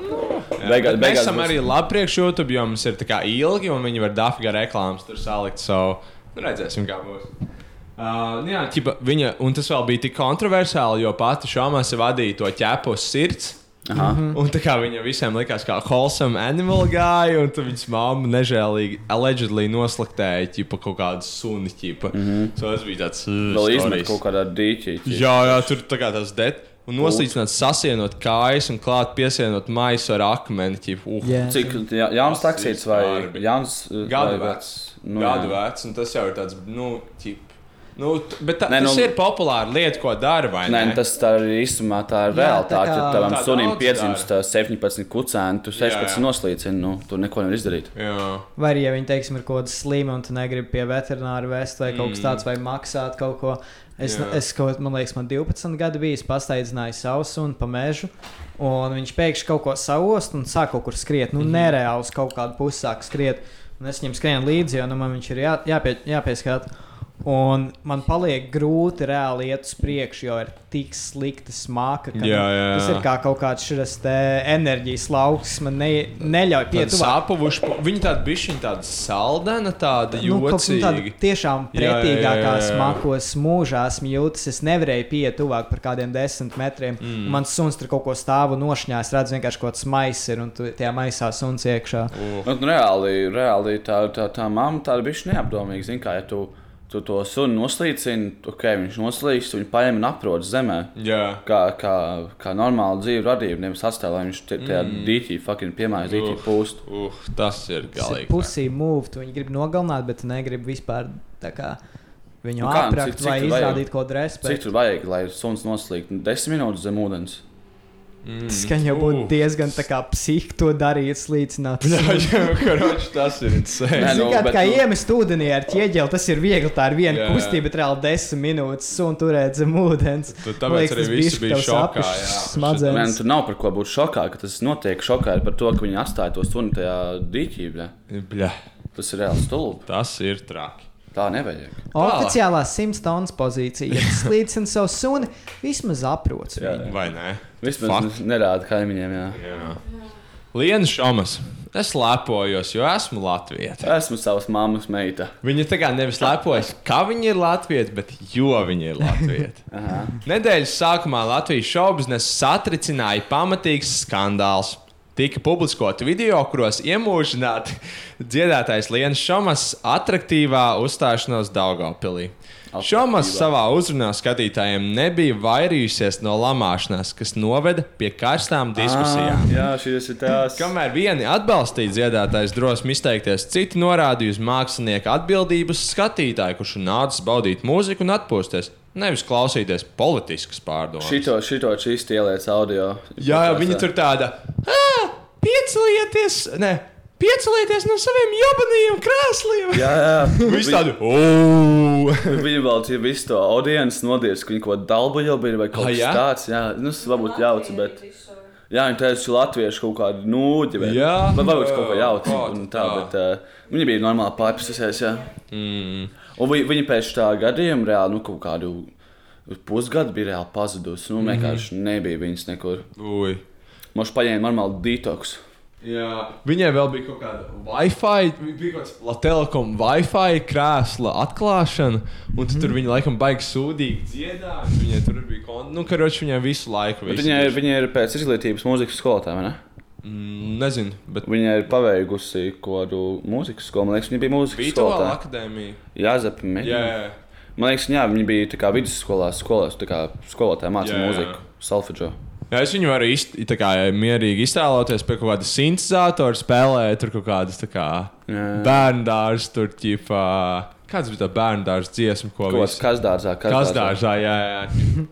Beigās- bet mēs beigās esam būs- arī labi priekš YouTube, jo mums ir tā kā ilgi un viņi var dafīgā reklāmas tur salikt. So, nu, redzēsim, kā būs. Uh, nu jā, ķipa, viņa, un tas vēl bija tik kontroversiāli, jo pati šāmās vadīja to ķepu uz sirds. Aha. Un tā kā viņa visiem likās kā wholesome animal guy, un tad viņas mamma nežēlīgi, allegedly noslaktēja ķipa, kaut kādu suni. Ķipa. Mm -hmm. so, tas bija tāds uh, Vēl izmet kaut kādā dīķī. Jā, jā, tur tā kā tas det. Un noslīcināt, sasienot kājas un klāt piesienot maisu ar akmeni. Ķip, uh, Jā. Cik jā, ir taksīts vai uh, Gadu vai vecs. Nu, Gadu jā. vecs, un tas jau ir tāds, nu, ķip. Nu, bet tā, tas nu- ir populāra lieta, ko dara. vai Nē, ne? nu, tas tā ir īstenībā tā ir realitāte. Ja tavam Tā sunim piedzimst uh, 17 kucēni, tu 16 jā. noslīcini, nu, tur neko nevar izdarīt. Jā, Vai arī, ja viņi, teiksim, ir kaut kāda slima un tu negribi pie veterināra vest vai kaut kas tāds, vai maksāt kaut ko. Es, Jā. es kaut, man liekas, man 12 gadi bija, es pasteidzināju savu sunu pa mežu, un viņš pēkšņi kaut ko savost un sāk kaut kur skriet. Nu, nereāli uz kaut kādu pusi sāk skriet. Un es viņam skrienu līdzi, jo nu, man viņš ir jā, jāpie, jāpieskat. Un man paliek grūti reāli iet uz priekšu, jo ir tik slikta smaka. Ka, Jā, nu, jā, Tas jā. ir kā kaut kāds šis enerģijas lauks. Man ne, neļauj pietuvāk. sāpavuši. Viņa tāda bišķiņa, tāda saldena, tāda Nu, kaut kā tāda jocīga. tiešām Jā, jā, jā, pretīgākā jā, jā. smakos mūžā esmu jūtis. Es nevarēju pieiet tuvāk par kādiem desmit metriem. Mm. Mans suns tur kaut ko stāv un nošņā. Es redzu, vienkārši kaut kāds mais ir un tajā maisā suns iekšā. Nu, reāli, reāli tā, tā, tā mamma tāda bija neapdomīga. Zini, kā ja tu, tu to sunu noslīcini, ok, viņš noslīdst, viņu paņem un aprod zemē. Jā, Kā, kā, kā normāla dzīve radība, nevis atstāja, lai viņš tajā mm. dīķī, fucking piemājas dīķī Uf. pūst. uh, tas ir galīgi. pusī move. Tu viņu gribi nogalināt, bet tu negribi vispār tā kā viņu Nu cik- cik vai izrādīt kaut kādu Cik respektu. tur vajag, lai suns noslīgtu? Desmit minūtes zem ūdens. Tas gan jau būtu Uh. diezgan tā kā psihi to darīt, slīcināt. Jā, karoči, tas ir. Nē, nu, bet kā nu- iemest ūdenī ar ķieģeli, tas ir viegli. Tā ir viena Jā, jā. kustība, bet reāli desmit minūtes un turēt zem ūdens. Tad tāpēc arī visi bija šokā, jā, Nē, nu, Smadzenes. tur nav par ko būt šokā, ka tas notiek. Šokā ir par to, ka viņi atstāja to sunu tajā dīķī. bļa. Bļa, Tas ir reāli stulbi. tas ir traki. Tā nevajag. Oficiālā 100 tonnas pozīcija. Ja tas līdzina savu suni, vismaz jā. Vai ne? Vismaz nerāda kaimiņiem. Jā. Jā. Lienu šomas. Es lepojos, jo esmu Latvijas. Esmu savas mammas meita. Viņa tā kā nevis lepojas, ka viņa ir Latvijas, bet jo viņa ir Latvijas. Nedēļas sākumā Latvijas šoubiznes satricināja pamatīgs skandāls. Tika publiskoti video, kuros iemūžināti dziedātais Lienas Šomas attraktīvā uzstāšanos Daugopilī. Šomas savā uzrunā skatītājiem nebija vairījusies no lamāšanās, kas noveda pie karstām diskusijām. Ah, jā, šis ir tās. Kamēr vieni atbalstīja dziedātājs drosmi izteikties, citi norādīja uz mākslinieka atbildību uz skatītāju, kurš ir nācis baudīt mūziku un atpūsties, nevis klausīties politiskas pārdomas. Šito, šito čīsti ieliec audio. Jā, jā, viņi tur tāda "Ā, piecelieties, ne, piecelieties no saviem jobanajiem krēsliem. Jā, jā. Visi tādi, "Ū!" Viņi vēl tie visu to audiences nodies, ka viņi kaut ko dalbu jau bija vai kaut Ah, kas jā? tāds. Jā, nu, tas varbūt jauci, bet. Jā, viņi teica, ka latvieši kaut kādi nūģi vai Jā, vai varbūt kaut ko jā, jauci. kā un tu Tā, tā? bet uh, viņi bija normāli pārpusēs. Mm. Un viņi, viņi pēc tā gadījuma reāli, nu, kaut kādu pusgadu bija reāli pazudusi. Nu, Mhm. vienkārši nebija viņas nekur. Ui. Mums paņēma normāli detoks. Jā, viņai vēl bija kaut kāda Wi-Fi, bija kaut kāda telekom Wi-Fi krēsla atklāšana, un mm. tur viņa laikam baigi sūdīgi dziedāja. Viņai tur bija kon... nu, karoči, viņai visu laiku. Visu viņa, ir- dišu. viņa ir pēc izglītības mūzikas skolotāja, vai ne? Mm, nezinu, bet Viņa ir paveikusi kādu mūzikas skolu. Man liekas, viņa bija mūzikas Vītola skolotāja. akadēmija. Jā, Zepa. Jā, jā. Man liekas, jā, viņa bija tā kā vidusskolā, skolās, tā kā skolotāja mācīja mūziku, solfeģo. Jā, es viņu varu iz, tā kā, mierīgi iztēloties pie kaut kāda sintēzatora, spēlēt tur kaut kādas tā kā bērnu dārza, tur ķipā. Kāds bija tā bērnu dārza dziesma, ko Kaut kāds visi- kazdārzā, kazdārzā. Kazdārzā, jā, jā.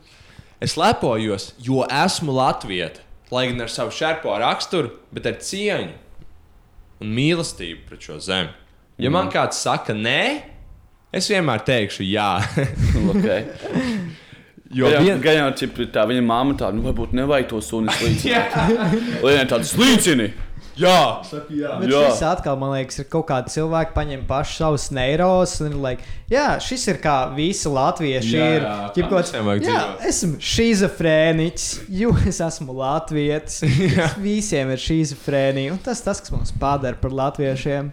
Es lepojos, jo esmu Latvijas. Lai gan ar savu šerpo raksturu, bet ar cieņu. un mīlestību pret šo zemi. Ja man kāds saka, nē, es vienmēr teikšu, jā. Okay. Jo vien- gan jau čip, tā viņa māma tāda, nu varbūt nevajag to suni slīcini. Lienai tāda slīcini. Jā, Bet Jā. šis atkal, man liekas, ir kaut kāda cilvēka, paņem pašu savus neiros un like, jā, šis ir kā visi latvieši. Jā, ir, jā, kaut jā, esmu šizofrēniķis, jo es esmu latvietis. Visiem ir šizofrēnija, un tas tas, kas mums padara par latviešiem.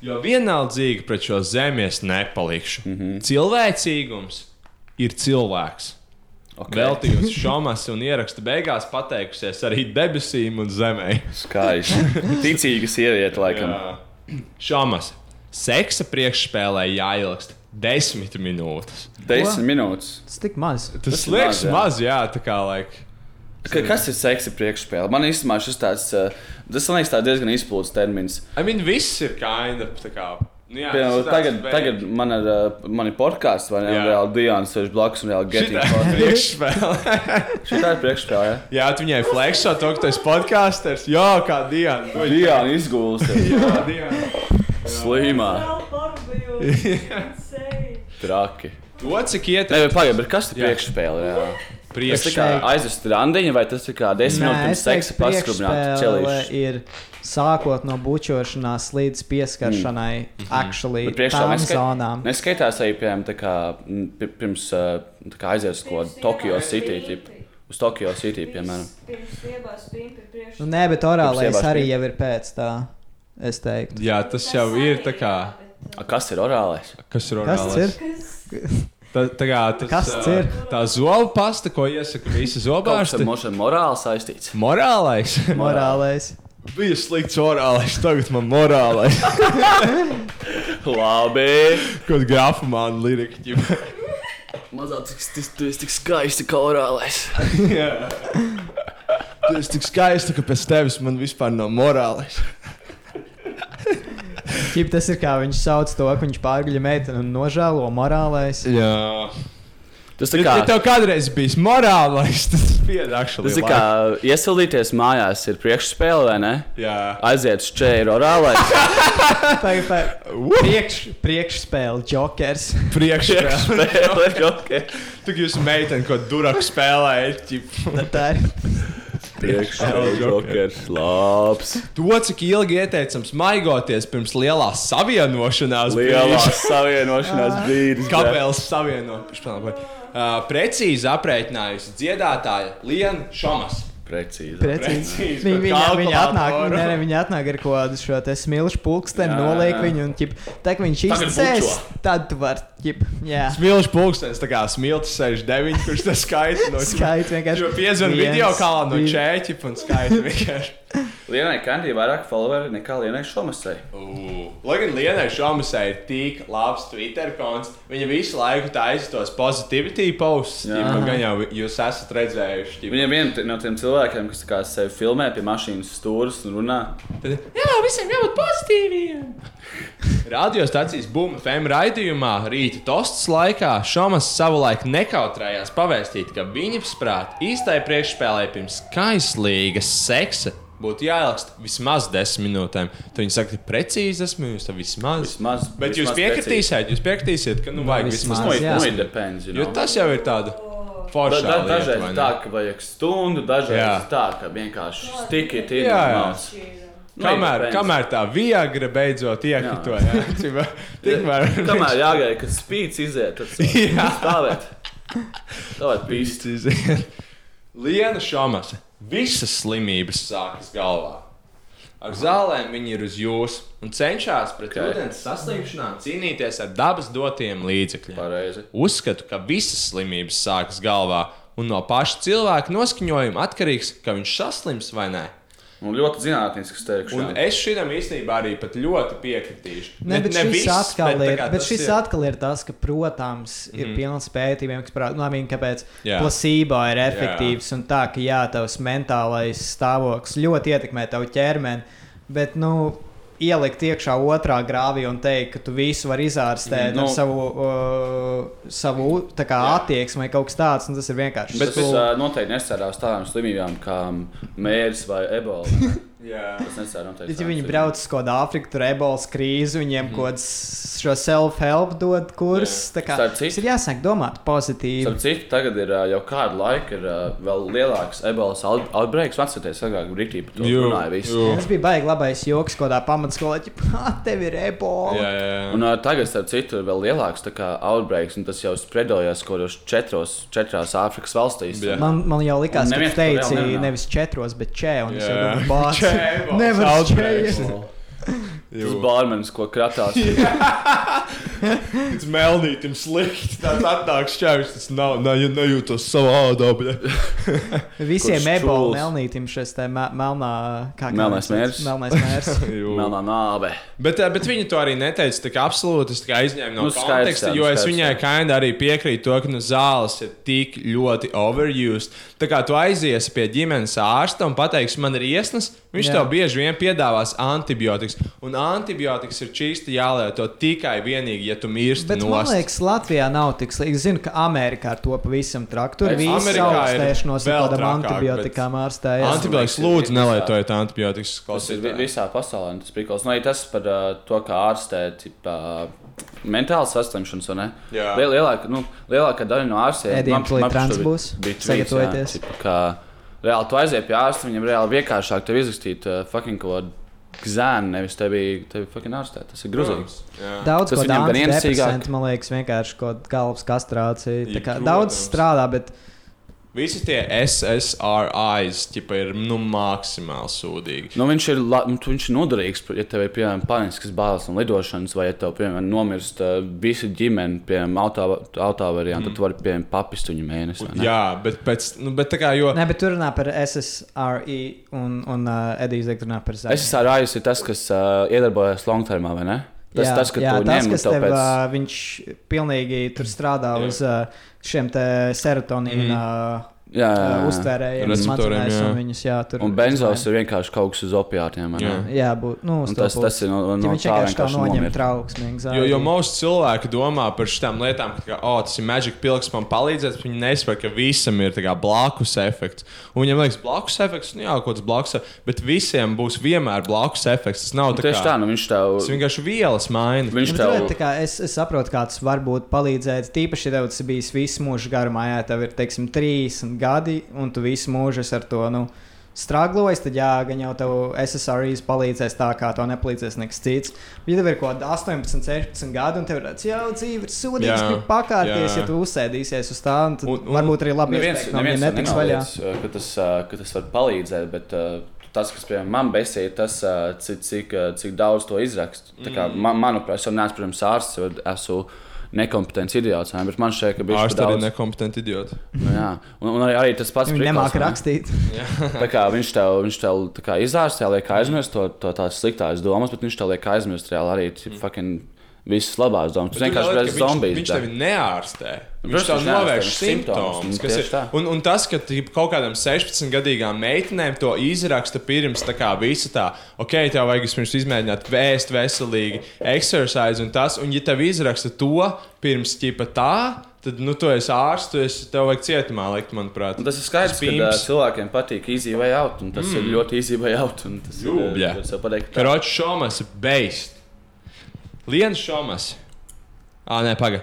Jo vienaldzīgi pret šo zemi es nepalikšu. Mm -hmm. Cilvēcīgums ir cilvēks. Okay. Veltījusi šomas un ieraksta beigās pateikusies arī debesīm un zemē. Skaisti. Ticīga sieviete, laikam. Šomas. Seksa priekšspēlē jāilgst desmit minūtes. Desmit minūtes. Tas tik maz. Tas, Tas liekas maz, jā. maz, jā, tā kā laika. Ka, kas ir seksa priekšspēle? Man īstenībā šis tāds, uh, tas man liekas diezgan izplūdes termins. I mean, viss ir kind of tā kā. Nu, jā, Piemēram, tagad, tagad man ir, uh, man ir podkāsts, vai ne? Jā. Reāli Diana sēž blakus un reāli getting Šitā ir priekšspēle. Šī tā ir priekšspēle, jā. jā, tu viņai flexo to, ka tu esi podkāsters. Jā, kā Diana. Diana izgulsta. Jā, Diana. Slimā. Traki. To, cik Nē, ietekmē. bet pagaidi, bet kas ir Jā. priekšspēle? Jā. Tas ir kā aizvest randiņu, vai tas ir kā desmit minūtes pirms seksa paskrubināt priekšspēle čelīšu? ir sākot no bučošanās līdz pieskaršanai, mm. actually, Bet priekšā tām neskai- zonām. Neskaitās arī, piemēram, tā kā, pirms tā kā aiziet uz kaut kādu Tokyo City, tip, uz Tokyo City, piemēram. Nu, nē, bet orālais Pirms arī iebāzt jau ir pēc tā. Es teiktu, Jā, tas jau ir tā kā. A, Kas ir orālais? Kas ir kas orālais? ir? Tā, tā kā tas Kas ā, ir? Tā zobu pasta, ko iesaka visi kas zobārsti. mošanu morāli saistīts. Morālais. Morālais. Bija slikts orālais, tagad man morālais. Labi. Kaut grāfa man lirikļi. Mazāk tas tu esi tik skaisti kā orālais. Tu esi tik skaista, ka pēc tevis man vispār nav morālais. Ķip, tas ir kā viņš sauc to, ka viņš pārgaļ meiteni un nožēlo morālais. Jā. Tas kā, ja tev kādreiz bijis morālais, tas piedākšu. tas kā iesildīties mājās ir priekšspēle, vai ne? Jā. Aiziet uz čēru orālais. Priekš, priekšspēle, jokers. Priekšspēle. Spēle, ok. Tu jūs meiteni, ko duraku spēlējat. Tā ir. Priekšspēle, jokers, labs. To, cik ilgi ieteicams maigoties pirms lielās savienošanās. Lielās brīža. savienošanās brīdis. Kāpēc savienot? Uh, precīzi aprēķinājusi dziedātāja Liena Šomas. Precīzi. Precīzi. Precīzi, Viņa, viņa, atnāk, ne, ne, viņa atnāk ar kaut kādu šo te smilšu pulksteni, noliek viņu un ķip, tā, ka viņš bučo. tad tu vari, ķip, jā. Smilšu pulkstenis, tā kā smilts 69, kurš tas skaita no Skaits vienkārši Jo piezvan video kalā no divi. čēķi un skaita vienkārši. Lienai Kandī vairāk followeri nekā Lienai Šomasai. Ū, Lai gan Lienai Šomasai ir tik labs Twitter konts, viņa visu laiku taisa tos positivity posts. Gan jau jūs esat redzējuši. ģipa. Viņa ir viena no tiem cilvēkiem, kas kā sevi filmē pie mašīnas stūres un runā. Tad, jā, visiem jābūt pozitīviem. Radiostacijas Buma FM raidījumā rīta tostas laikā Šomas savulaik nekautrējās pavēstīt, ka viņa prāt īstai priekšspēlē pirms kaislīgas seksa būtu jāilgst vismaz 10 minūtēm. Tad viņi saka, ka precīzi 10 minūtes, tad vismaz. Vismaz, Bet jūs vismaz piekritīsiet, jūs piekritīsiet, ka nu vajag vismaz, vismaz. Nu, it- jā. nu, depends, you Jo know. tas jau ir tāda Da, forša da, lieta, dažreiz ne? tā, ka vajag stundu, dažreiz Jā. tā, ka vienkārši stikit ir Jā, jā. Nu, Kamēr, kamēr tā viagra beidzot iekrito, jā, Čipa, tikmēr. Kamēr jāgaida, kad spīdis iziet, tad Jā. stāvēt. Stāvēt pīsti. Pīsti. Liena Šamasa. Visas slimības sākas galvā. Ar zālēm viņi ir uz jums un cenšas pret Ok. okay. ūdens saslimšanām cīnīties ar dabas dotiem līdzekļiem. Pareizi. Uzskatu, ka visas slimības sākas galvā, un no paša cilvēka noskaņojuma atkarīgs, ka viņš saslims vai nē. Un ļoti zinātnisks teikšu. Un es šitam īstenībā arī pat ļoti piekritīšu. Ne, bet, šis viss, atkal bet ir, kā bet tas šis ir. atkal ir tas, ka, protams, ir mm. pilns pētījumiem, kas parāda, nu, kāpēc Jā. placebo ir efektīvs un tā, ka jā, tavs mentālais stāvoklis ļoti ietekmē tavu ķermeni. Bet, nu, ielikt iekšā otrā grāvī un teikt, ka tu visu vari izārstēt Nu. nu, ar savu, uh, savu kā, attieksmi vai kaut kas tāds, tas ir vienkārši. Bet tas uh, noteikti nestrādā uz tādām slimībām kā mērs vai ebola. Jā. Tas noteikti. Bet, ja viņi brauc uz kaut kādu Āfriku, tur ebolas krīzi, viņiem mm. kaut kāds šo self-help dod kurs. tā kā Tas ir jāsāk domāt pozitīvi. Starp citu, tagad ir jau kādu laiku ir vēl lielāks ebolas out- outbreaks. Atcerieties, agrāk Brītī par to runāja visi. jū. Tas bija baigi labais joks, ko tā pamatskolā, ka tev ir ebola. Jā, jā, jā. Un uh, tagad, starp citu, ir vēl lielāks kā outbreaks, un tas jau spredojas kaut kādos četros, četrās Āfrikas valstīs. Jā. Man, man jau likās, Un ka tu teici nevis četros, bet čē, un es jau Jā. domāju, bāc, nevar outbreaks. čējies. Tas bārmenis, ko kratās. Pēc melnītim slikti. Tas atnāks šķērs. Tas nav, nav nejūtos savādā. Visiem Kurš ebola melnītim šis te me- melnā, kā kā Melnais mērs. Melnais mērs. Melnā nāve. Bet, eh, bet viņi to arī neteica. Tā kā absolūti es kā aizņēmu no Nu, nu, skaidrs, konteksta, jo nu, es skaidrs, viņai jā. kinda arī piekrītu to, ka nu, zāles ir tik ļoti overused. Tā kā tu aizies pie ģimenes ārsta un pateiksi, man ir iesnas, viņš jā. tev bieži vien piedāvās antibiotikas. Un antibiotikas ir čīsti jālieto tikai vienīgi, ja tu mirsti no man liekas, Latvijā nav tik slikti. Es zinu, ka Amerikā ar to pavisam Amerikā ir augstēšanos ar kādām antibiotikām ārstējas. Antibiotikas ir lūdzu, nelietojiet antibiotikas. Tas ir visā pasaulē. un Tas prikals. Nu, arī tas par uh, to, kā ārstēt uh, mentālas saslimšanas, vai ne? Jā. Liel, lielāka, nu, lielākā daļa no ārstiem trans būs. Sagatavojieties. Sagatavojieties. Reāli tu aizies pie ārsta, viņam reāli vienkāršāk tev izrakstīt uh, fucking kaut kādu zēnu, nevis tevi, tevi fucking ārstēt. Tas ir grūzīgi. Jā. Daudz Tas ko antidepresantu, man liekas, vienkārši kaut kāda galvas kastrācija. Daudz strādā, bet Visi tie SSRIs ķipa, ir nu, maksimāli sūdīgi. Nu, viņš, ir, la- nu, tu- viņš ir noderīgs, ja tev ir piemēram paniskas bailes no lidošanas, vai ja tev piemēram nomirst uh, visa ģimene, piemēram, autovārijā, mm. tad tu vari piemēram papist viņu mēnesi. Jā, bet, pēc, nu, bet tā kā jo. ne, bet tur runā par SSRI un, un uh, Edijs Zek runā par esmu rājis, ir tas, kas uh, iedarbojas longtermā, vai ne? Tas, jā, tas, jā, tas, kas tev pēc... uh, viņš pilnīgi tur strādā Jā. uz uh, šiem serotonīna uh, Jā, jā, jā. uztvērējiem, smadzenēs, un viņus, jā, tur Un benzos ir vienkārši kaut kas uz opiātiem. Jā. Jā, būt, nu, Un tas- tas ir no- no Ja viņš tā vienkārši tā noņem trauksmīgi. Jo, jo mūsu cilvēki domā par šīm lietām, ka oh, tas ir maģiska pilks, man palīdzēs. bet Viņi nesaprot, ka visam ir tā kā blakus efekts. Un viņiem liekas, blakus efekts, nu jā, kaut kāds blakus efekts, bet visiem būs vienmēr blakus efekts. Tas nav Un tā Tieši tā, kā. nu viņš tev... Tas vienkārši vielas maina. Viņš tev... bet, tā kā es, es saprotu, kā tas var būt palīdzēt. Tīpaši, ja tev tas bijis visu mūžu garumā, ja tev ir teiksim, 30 gadi, un tu visu mūžu ar to nu, strāglojis, tad jā, gan jau tev SSRIs palīdzēs tā, kā to nepalīdzēs nekas cits. Bet, ja tev ir kaut kāda 18, 16 gadi, un tev ir tāds jau dzīve, ir sūdīgs, Jā, ka pakārties, jā. ja tu uzsēdīsies uz tā, un, tad Un- un- varbūt arī labi Neviens, ka neviens viņa netiks vaļā. nenoliedz, ka tas, ā, ka tas var palīdzēt, bet ā, tas, kas piemēram, man besīja, ir tas, cik, cik, cik daudz to izrakst. Tā kā, man, manuprāt, es jau neesmu, protams, ārsts, jo esmu nekompetents idiots, ne, bet man šķiet, ka bija Ārsti arī nekompetenti idioti. Nu, jā, un, un arī, arī tas pats Viņi prikals, nemāca vai ne? rakstīt. Kā viņš tev, viņš tev izārstē, liek aizmirst to, to tās sliktās domas, bet viņš tev liek aizmirst reāli arī mm. fucking visas labās domas. Tas vienkārši bez ka viņš-. Viņš tevi neārstē. Viņš tev viņš neārstē, novērš simptomus, simptomus. un ir-. Un, tas, ka kaut kādam 16 gadīgām meitenēm to izraksta pirms tā kā visa tā, ok, tev vajag vispirms izmēģināt vēst veselīgi, exercise un tas, un ja tev izraksta to pirms ķipa tā, tad, nu, tu esi ārsts, tu esi, tev vajag cietumā likt, manuprāt. Un tas ir skaidrs, ka uh, cilvēkiem patīk easy way out, un tas mm. ir ļoti easy way out. un Tas Jūbļa. ir, pateiktu, tā. Karoči šomas ir beigts. Liens šomas. Ā, nē, paga.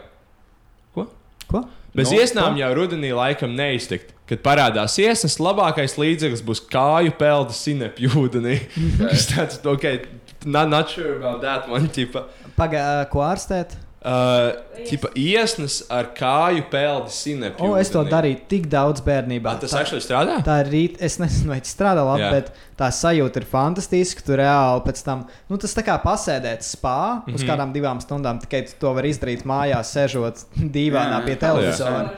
Ko? Ko? Bez Nu, no, iesnām jau rudenī laikam neiztikt. Kad parādās iesnas, labākais līdzeklis būs kāju peldi sinepju ūdenī. Tas tāds, ok, not, not sure about that one, tipa. Pagaidām, ko ārstēt? Uh, tipa iesnas ar kāju peldi sinepju O, es to darīju tik daudz bērnībā. Ā, tas Tā- actually strādā? Tā ir rīt, es nezinu, vai tas strādā labi, Jā. Jā. bet tā sajūta ir fantastiska. Tu reāli pēc tam, nu, tas tā kā pasēdēt spā uz Mhm. kādām divām stundām, tikai tu to var izdarīt mājās, sēžot dīvainā Jā, pie jā. televizora.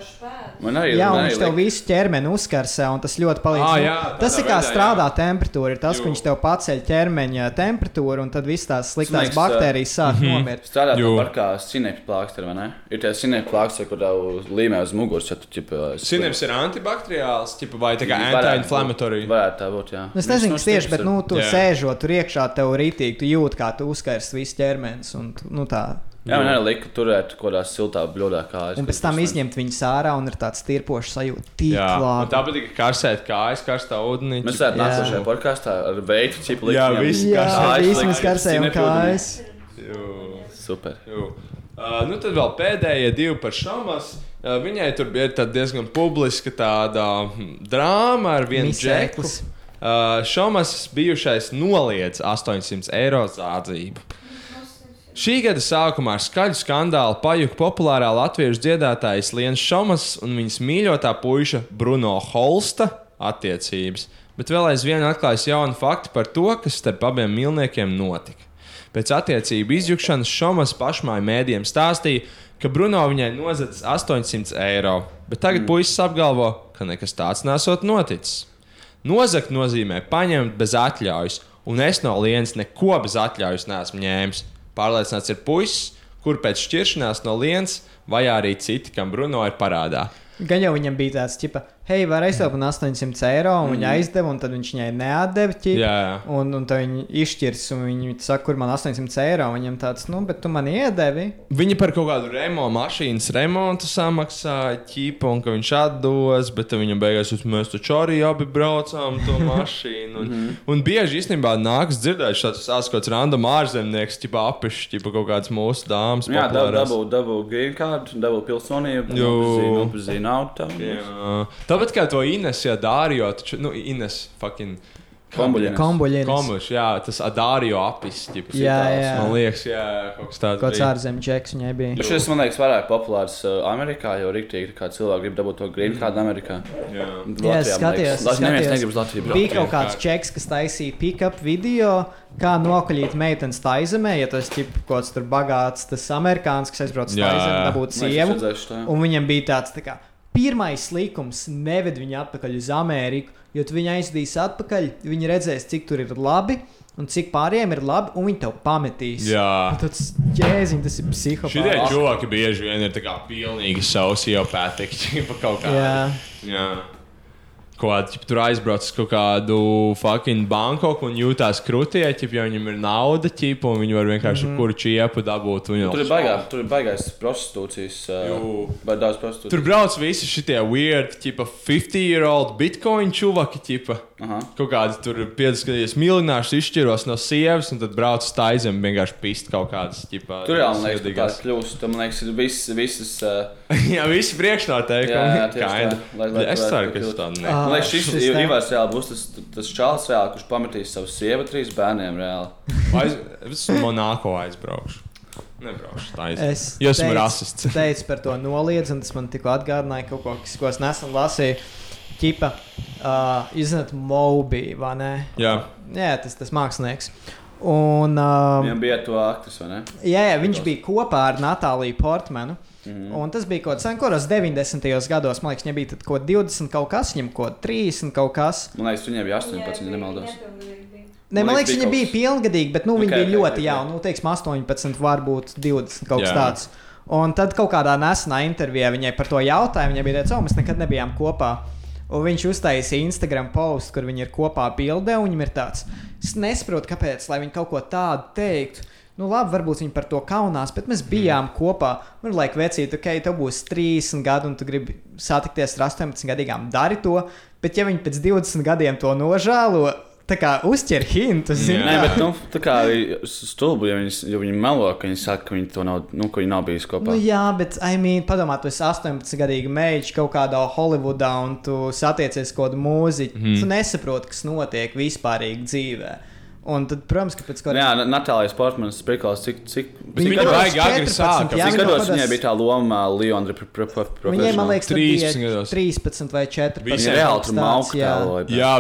Man arī Jā, man un viņš tev visu ķermeni uzkarsē, un tas ļoti palīdz. Ā, Nu, jā, tas tādā ir kā veidā, strādā jā. temperatūra. Ir tas, ka Jū. viņš tev paceļ ķermeņa temperatūru, un tad viss tās sliktās liekas, baktērijas sāk Mhm. nomirt. Strādā Jū. tāpat kā sinepju plāksteri, vai ne? Ir tie sinepju plāksteri, kur tev līmē uz muguras, ja tu ķipa... Sineps ir antibakteriāls, tipa, vai tā kā anti-inflammatory. Varētu tā būt, jā. Es nezinu, kas tieši, bet nu, tu Jā. sēžot tur iekšā, tev rītīgi, tu jūti, kā tu uzkaisti visu ķermenis. Un, nu, tā, Jā, man arī lika turēt kaut kādā siltā bļodā kājas. Un pēc tam izņemt viņus ārā un ir tāds tirpošs sajūta. Tik Jā, labi. tā patīk karsēt kājas, karstā ūdenī. Mēs varētu nākošajā podkāstā ar veidu čipu likt. Jā, viņam visi Jā, likt mēs karsējam kājas. Jū. Super. Jū. Uh, nu tad vēl pēdējie divi par šāmas. Uh, viņai tur bija diezgan publiska tāda hm, drāma ar vienu džeku. Uh, Šomas bijušais noliedz 800 eiro zādzību. Šī gada sākumā ar skaļu skandālu pajuka populārā latviešu dziedātājas Lienas Šomas un viņas mīļotā puika Bruno Holsta attiecības, bet vēl aizvien atklājas jauni fakti par to, kas starp abiem mīlniekiem notika. Pēc attiecību izjukšanas Šomas pašmāju mēdījiem stāstīja, ka Bruno viņai nozadzis 800 eiro, bet tagad mm. puisis apgalvo, ka nekas tāds nesot noticis. Nozagt nozīmē paņemt bez atļaujas, un es no Lienas neko bez atļaujas neesmu ņēmis. Pārliecināts ir puisis, kur pēc šķiršanās no Lienas vajā arī citi, kam Bruno ir parādā. Gan jau viņam bija tāds, ka, hei, var man 800 eiro, un viņa aizdeva, un tad viņš viņai neatdeva ķip, Jā, jā. un, un tad viņi izšķirs, un viņi saka, kur man 800 eiro, un viņam tāds, nu, bet tu man iedevi. Viņa par kaut kādu remontu, mašīnas remontu samaksāja ķīpa, un ka viņš atdos, bet tad viņam beigās jūs mēs taču arī abi braucām to mašīnu. Un, un bieži īstenībā nāks dzirdēt šāds sāskots random ārzemnieks, ķipa apišķi, ķipa kaut kāds mūsu dāmas. Jā, dabū, dabū green card, dabū pilsonību, Jū. nopazīstinātu auto. Jā. Tāpat kā to Ines, ja Dārija, taču, nu, Ines, fucking. Kombuļs, jā, tas Adārio apis, ķipa, Jā, citāls. jā. Man liekas, jā, kaut kas tāds. Kāds ārzemju džeks viņai bija. Nu, Šis, man liekas, vairāk populārs uh, Amerikā, jo rīktīgi kā cilvēki grib dabūt to green card Amerikā. Jā. Jā, es skatījos. Latvijā neviens negrib uz Latviju braukt. Bija kaut kāds čeks, kas taisīja pick-up video, kā nokaļīt meitenes taizemē, ja tas ir kaut kāds tur bagāts, tas amerikānis, kas aizbrauc uz Jā, taizemi, jā. dabūt sievu. jā. Un viņam bija tāds, tā kā, pirmais likums neved viņu atpakaļ uz Ameriku, jo tu viņu aizdīs atpakaļ, viņi redzēs, cik tur ir labi. Un cik pārējiem ir labi, un viņi tev pametīs. Jā. Un Tas jēdziņš, tas ir psihopāts. cilvēki bieži vien ir tā kā pilnīgi sociopātiķi pa kaut kādu. Jā. Jā. Ko ķip, tur aizbrauc uz kaut kādu fucking Bankoku un jūtās ķip, jo viņam ir nauda, ķip, un viņi var vienkārši mm. kuru čiepu dabūt. un Tur ir baigās, tur ir baigās prostitūcijas. Uh, vai daudz prostitūcijas. Tur brauc visi šie weird, tipa 50-year-old bitcoin čuvaki, tipa. Aha. Kaut kādi tur pieskaties miljonārs izšķiros no sievas, un tad brauc uz taizem vienkārši pist kaut kādas, tipa. Tur jau, man liekas, tāds kļūst. Tur, man liekas, ir viss, visas. Uh, Jā, visi priekšnoteikumi. Jā, jā, tā. Lai- lai es ceru, ka tādu Ah. ne. Man liekas, šis te- Ivars reāli būs tas, tas čāls, reāli, kurš pametīs savu sievu trīs bērniem. Reāli. Aiz, es uz Monako aizbraukšu. Nebraukšu tā Es aiz. Jo esmu rasists. teicu par to noliedzu, un tas man tikko atgādināja kaut ko, kas, ko es nesen lasīju. Ķipa, uh, izzināt, Mobi, vai ne? Jā. Jā, tas tas mākslinieks. Un, um, Viņam bija to aktris, vai ne? jā, jā, viņš bija kopā ar Natāliju Portmanu. Mm. Un tas bija kaut kas kuros 90. gados, man liekas, viņam bija tad kaut 20 kaut kas, viņam kaut 30 kaut kas. Man liekas, viņai bija 18, ja nemaldos. Ne, man liekas, viņa bija pilngadīga, bet nu, viņa Ok, bija ok, ļoti ok, jauna. Nu, teiksim, 18, varbūt 20 kaut kas tāds. Un tad kaut kādā nesenā intervijā viņai par to jautāja. Viņa bija teicis, o, mēs nekad nebijām kopā. Un viņš uztaisīja Instagram postu, kur viņi ir kopā bildē, un viņam ir tāds, es nesaprotu, kāpēc, lai viņi kaut ko tādu teiktu. Nu, labi, varbūt viņi par to kaunās, bet mēs bijām kopā. Man liekas, vecīt, ok, tev būs 30 gadi, un tu gribi satikties ar 18 gadīgām, dari to. Bet, ja viņi pēc 20 gadiem to nožēlo, tā kā uzķer hintu, Nē, bet nu, tā kā stulbi, ja viņi, ja viņi melo, ka viņi saka, ka viņi to nav, nu, ka viņi nav bijuši kopā. Nu, jā, bet, I mean, padomā, tu esi 18 gadīga meitene kaut kādā Holivudā un tu satiecies ar kādu mūziķu. Mm. Tu nesaproti, kas notiek vispārīgi dzīvē. Un tad, protams, ka pēc kaut Jā, Natālijas Portmanas sprikals, cik, cik, viņa baigi agri 14, sāka. cik gados viņai bija tā loma Leondra Viņai, man liekas, tad bija 13 gados. 13 vai 14. Visiem reāli tur mauka jā.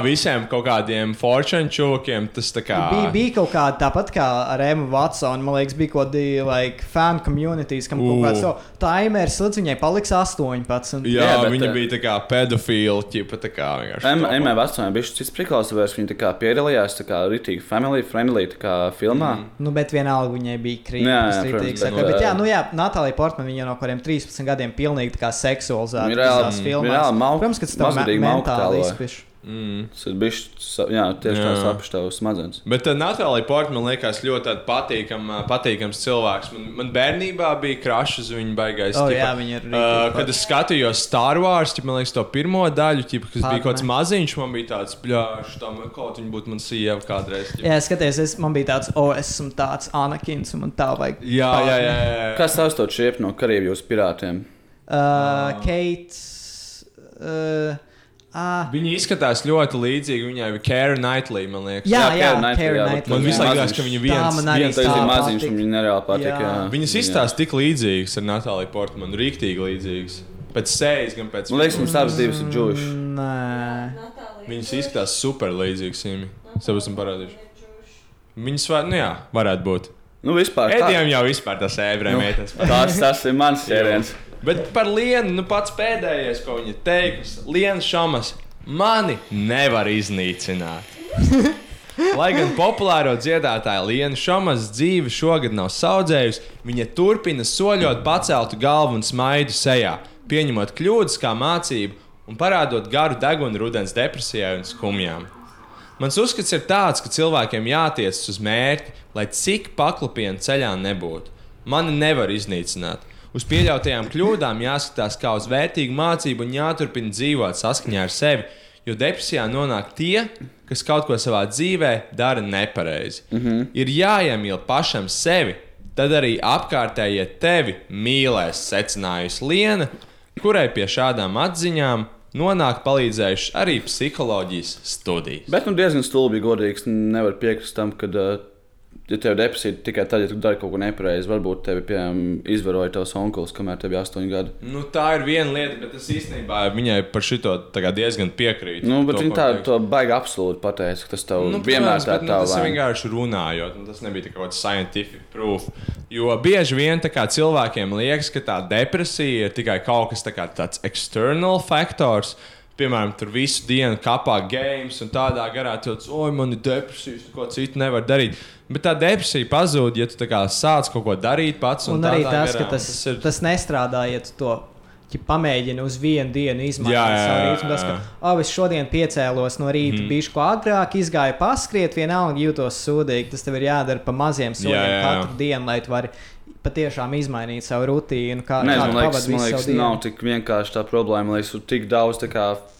visiem kaut kādiem fortune čūkiem tas tā kā. Bija, bija kaut kāda tāpat kā ar Emu Watsonu. Man liekas, bija kaut kāda like, fan communities, kam kaut kāds oh, timers, līdz viņai paliks 18. Jā, Jā, bet, viņa eh, bija tā kā pedofila, ķipa tā kā. Emma Vatsona bija šis prikals, tāpēc viņa tā kā piedalījās tā kā ritīgi family friendly kā filmā. Mm. Nu, bet vienalga viņai bija Jā, jā, krītis. protams, Bet, bet, jā, nu, jā, Natālija Portmana jau no kādiem 13 gadiem pilnīgi seksualizēta Viņa reāli- viņa filmās. reāli mau- Protams, ka tas tev mentāli tēloja. Mm. Tas jā, tieši tāds tavs smadzenes. Bet uh, Natālija Porta man liekas ļoti patīkam, uh, patīkams cilvēks. Man, man bērnībā bija krašs uz viņu baigais. O, ķipa, jā, viņa ir uh, Kad es skatījos Star Wars, ķipa, man liekas, to pirmo daļu, ķipa, kas Padme. bija kaut kāds maziņš, man bija tāds bļāšs, tam kaut viņa būtu man sieva kādreiz. ķipa. Jā, skaties, es, man bija tāds, o, es esmu tāds Anakins, un man tā vajag. Jā, jā, jā, jā. Kas savstot šiep no Karību pirātiem? Uh, Keits. Uh, ah, Viņa izskatās ļoti līdzīgi viņai, bija Kara Knightley, man liekas. Jā, jā, jā, bet Knightley. Man maziņš. liekas, ka viņa Tā viens, arī viens tā ir maziņš, un viņa nereāli patīk. Jā. jā. Viņas izstāsta tik līdzīgas ar Natāliju Portmanu, rīktīgi līdzīgas. Pēc sejas, gan pēc Man liekas, mums abas divas ir džūšas. nē. Viņas izskatās super līdzīgas. Es tev esmu parādījis. Viņas var, nu jā, varētu būt. Nu, vispār. tā- Ēdījām jau vispār tas ebreju Nu, meitenes. Tas, tas ir mans ķēriens. Bet par Lienu, nu pats pēdējais, ko viņa teiks, Lienu Šamas, mani nevar iznīcināt. Lai gan populāro dziedātāju Lienu Šamas dzīve šogad nav saudzējusi, viņa turpina soļot paceltu galvu un smaidu sejā, pieņemot kļūdas kā mācību un parādot garu degunu rudens depresijai un skumjām. Mans uzskats ir tāds, ka cilvēkiem jātiecas uz mērķi, lai cik paklapienu ceļā nebūtu. Mani nevar iznīcināt. Uz pieļautajām kļūdām jāskatās kā uz vērtīgu mācību un jāturpina dzīvot saskaņā ar sevi, jo depresijā nonāk tie, kas kaut ko savā dzīvē dara nepareizi. Mm -hmm. Ir jāiemīl pašam sevi, tad arī apkārtējie tevi mīlēs, secinājusi Liena, kurai pie šādām atziņām nonāk palīdzējušas arī psiholoģijas studijas. Bet nu, diezgan stulbi, godīgs. Nevar piekrist tam, ka, uh, ja tev depresija tikai tad, ja tu dari kaut ko nepareizi, varbūt tevi, piemēram, izvaroja tavs onkulis, kamēr tev bija 8 gadi. Nu, tā ir viena lieta, bet es īstenībā viņai par šo diezgan piekrītu. Nu, bet To, viņi ko tā, to baigi absolūti pateica, ka tas tev Nu, vienmēr tā ir nu, tas ir vienkārši runājot, un tas nebija kaut kāds scientific proof. Jo bieži vien kā cilvēkiem liekas, ka tā depresija ir tikai kaut kas tā kā tāds external faktors. Piemēram, tur visu dienu kapā games un tādā garā tāds, oi, man ir depresija, es neko citu nevaru darīt. Bet tā depresija pazūd, ja tu sāc kaut ko darīt pats. Un, Un arī tas, garā, ka tas, tas ir. tas nestrādā, ja tu to ja pamēģini uz vienu dienu izmantot savu jā, rītmu. Tas, ka, oh, es šodien piecēlos no rīta, mm. bijuši ko agrāk, izgāju paskriet, vienalga jūtos sūdīgi. Tas tev ir jādara pa maziem soļiem katru dienu, lai tu vari patiešām izmainīt savu rutīnu. Kā, Nē, man liekas, man liekas nav tik vienkārši tā problēma. Man liekas, tur tik daudz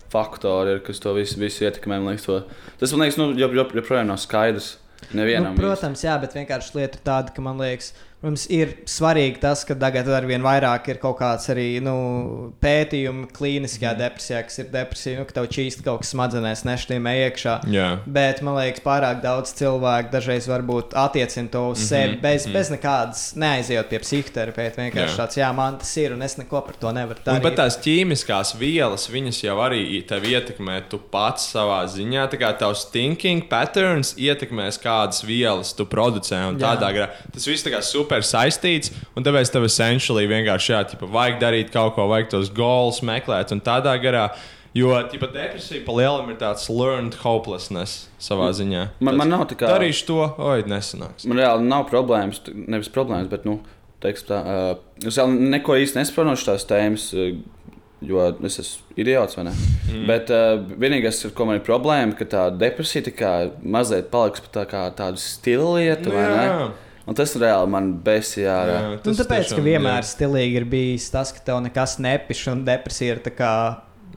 faktori ir, kas to visu, visu ietekmē. Man liekas, to, tas man liekas, nu, jop, jop, joprojām nav skaidrs. Nevienam. Nu, protams, jā, bet vienkārši lieta ir tāda, ka man liekas, Protams, ir svarīgi tas, ka tagad ar vien vairāk ir kaut kāds arī nu, pētījumi klīniskajā depresijā, kas ir depresija, nu, ka tev čīst kaut kas smadzenēs, nešķīmē iekšā. Jā. Bet man liekas, pārāk daudz cilvēku dažreiz varbūt attiecina to uz Mhm, sevi bez, mhm. bez nekādas, neaizejot pie psihoterapeita. Vienkārši Jā. tāds, jā, man tas ir, un es neko par to nevaru Un, darīt. bet tās ķīmiskās vielas, viņas jau arī tevi ietekmē. Tu pats savā ziņā, tā kā tavs thinking patterns ietekmēs, kādas vielas tu producē. un Jā. Tādā garā tas viss tā kā super saistīts, un tāpēc tev essentially vienkārši jā, tipa, vajag darīt kaut ko, vajag tos goals meklēt un tādā garā. Jo tipa, depresija pa lielam ir tāds learned hopelessness savā ziņā. Man- man Tāds, nav tā kā- Darīšu to, oi, nesanāks. Man reāli nav problēmas, nevis problēmas, bet, nu, teiksim, tā, uh, es vēl neko īsti nesaprotu šīs tēmas, uh, jo es esmu idiots, vai ne? Mm. Bet uh, vienīgais, ar ko man ir problēma, ka tā depresija tā kā mazliet paliks par tā kā tādu stila lietu, Nu, vai ne? Jā. Un tas reāli man besī ārā. Jā, Nu, tas tāpēc, ka tiešām, vienmēr jā. stilīgi ir bijis tas, ka tev nekas nepiš, un depresija ir tā kā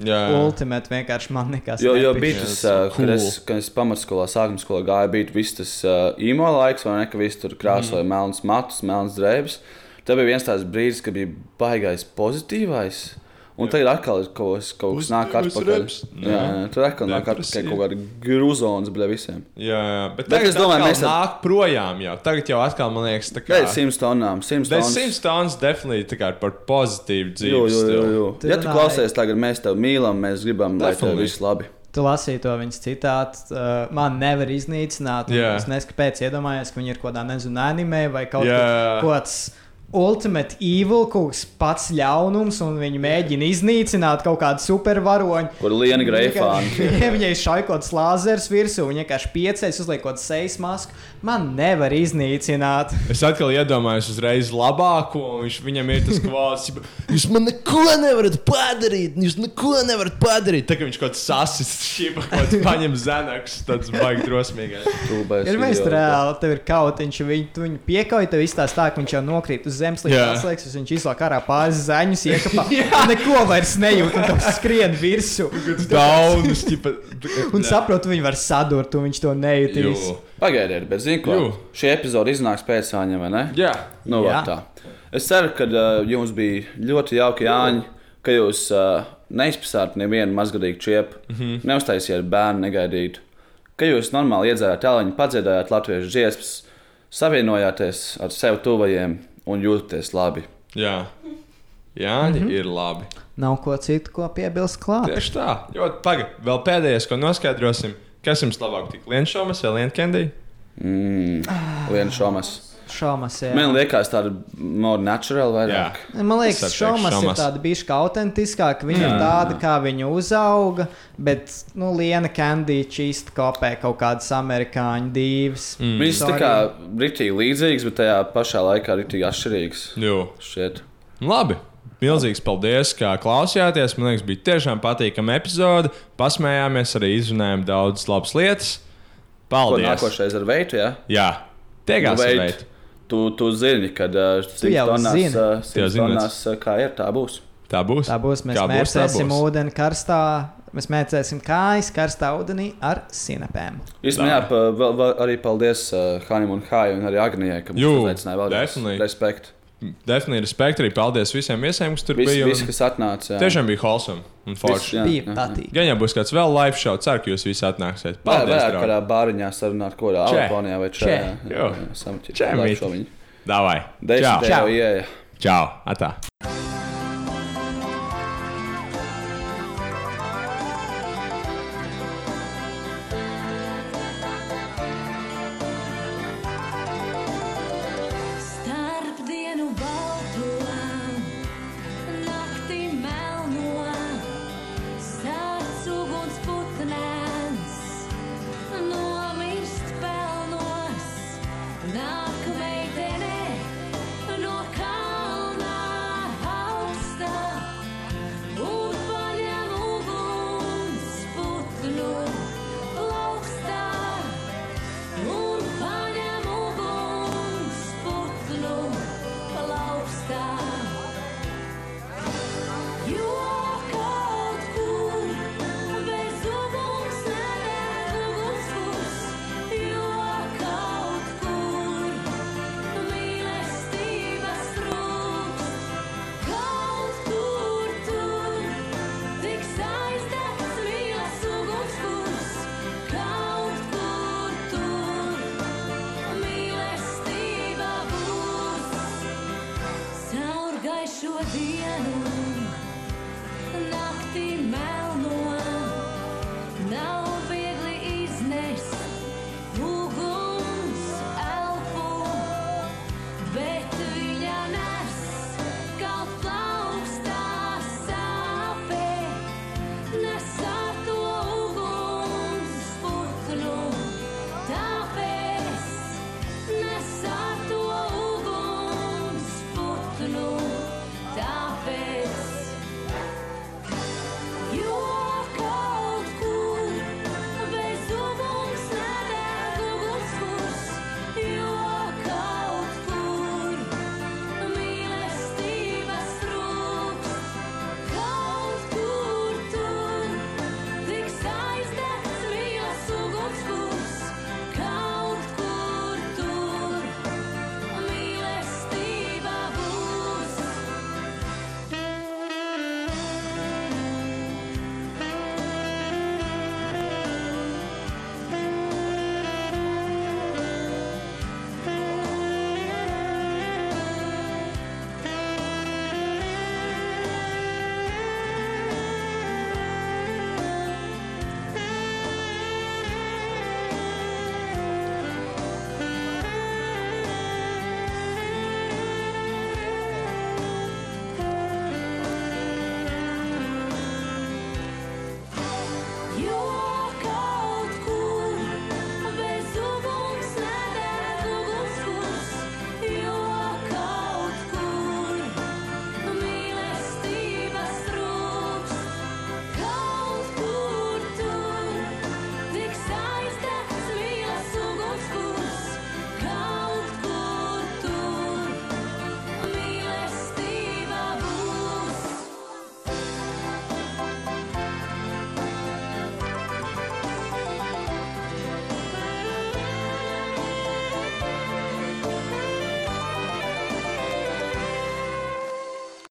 Jā, jā. ultimate. Vienkārši man nekas Jo, jo nepiš. bija tas, uh, cool. kad, es, kad es pamatskolā, sākuma skolā gāju, bija viss tas uh, īmo laiks, vai ne, ka visi tur krāsoja mm. melnas matus, melnas drēbes. Tad bija viens tāds brīdis, kad bija baigais pozitīvais. Un tagad atkal ir kaut kas, kaut kas nāk atpakaļ. Jā, jā, tur atkal nāk atpakaļ kaut kāda grūzons, bet visiem. Jā, jā. Bet, tagad es domāju, mēs ar- nāk projām jau. Tagad jau atkal, man liekas, tā kā. Pēc simts tonnām, simts Dēļ tonnas. simts tonnas definitīvi tā kā par pozitīvu dzīvi. Jo, jo, jo, jo. Tu Ja tu klausies tagad, mēs tevi mīlam, mēs gribam, lai tev viss labi. Tu lasīji to viņas citātu, uh, man nevar iznīcināt. un Jā. Es nezinu, kāpēc iedomājos, ka viņi ir kaut kādā, nezinu, anime vai kaut kaut kāds ultimate evil, kaut kas pats ļaunums, un viņi mēģina iznīcināt kaut kādu supervaroņu. Kur liena greifāna. Ja viņai šaikots lāzers virsū, viņa vienkārši piecēs, uzliekot sejas masku, man nevar iznīcināt. Es atkal iedomājos uzreiz labāko, un viņš, viņam ir tas kvalitāts. Jūs man neko nevarat padarīt, jūs neko nevarat padarīt. Tā kā viņš kaut kāds sasis, šipa, kaut kāds paņem zenaks, tāds baigi drosmīgais. Ir mēs reāli, tev ir kautiņš, viņu, tu viņu piekauj, tev izstāsta tā, ka viņš jau nokrīt uz zemes līdz Jā. atslēgas, viņš izlāk ārā pāris zaņus, iekapā. un neko vairs nejūt, un tas skrien virsū. Daudz, ķipa. Un saprotu, viņi var sadurt, un viņš to nejutīs. Pagaidiet, bet zinu, ko Jū. šī epizode iznāks pēc Jāņa, vai ne? Jā. Nu, Jā. Tā. Es ceru, ka uh, jums bija ļoti jauki Jāņi, ka jūs uh, neizpasāt nevienu mazgadīgu čiepu, mm. -hmm. neuztaisījāt bērnu negaidītu, ka jūs normāli iedzērāt tāliņu, padziedājāt latviešu dziesmas, savienojāties ar sev tuvajiem un jūtaties labi. Jā. Jā, mm -hmm. ir labi. Nav ko citu, ko piebilst klāt. Tieši tā. Jo, pagaidi, vēl pēdējais, ko noskaidrosim. Kas jums labāk tik liens šomas vai liens kendī? Mm. Viens šomas. Šaumas, jā. Man liekas, tāda more natural vairāk. Man liekas, šaumas teikšu, ir šaumas. tāda bijusi autentiskāka. Viņa ir Jā. tāda, kā viņa uzauga, bet, nu, Liena Kandija čīst kopē kaut kādas amerikāņu divas. Mm. Viņas tā kā rītīgi līdzīgas, bet tajā pašā laikā rītīgi atšķirīgas. Jū. Šķiet. Labi. Milzīgs paldies, ka klausījāties. Man liekas, bija tiešām patīkama epizode. Pasmējāmies, arī izrunājām daudzas labas lietas. Ko Paldies! nākošais ar veidu? Ja? Jā, tiekās Nu, veidu. Tu, tu zini, kad simts zini, tonās, kā ir, tā būs. Tā būs. Tā būs. Mēs Kā būs, mērcēsim būs. ūdeni karstā. Mēs mēģināsim kājas karstā ūdenī ar sinepēm. Īstenībā, vēl, vēl arī paldies uh, Hanim un Hājai un arī Agnijai, ka mums uzaicināja vēlreiz. definitely. Respekt. Definitīvi, respekt arī paldies visiem viesiem, kas tur Visi, bija. visi, kas atnāca. jā. Tiešām bija wholesome un forši. jā, Bija jā, jā. patīk. Gan jau būs kāds vēl live show, ceru, ka jūs visi atnāksiet. Jā, Paldies! draugi. kādā bāriņā sarunāt, ko ar Čē. Alponijā vai Čē. Jo. Samķīt. Čē, mīt. Davai! Čau! ieeja. Čau! Atā!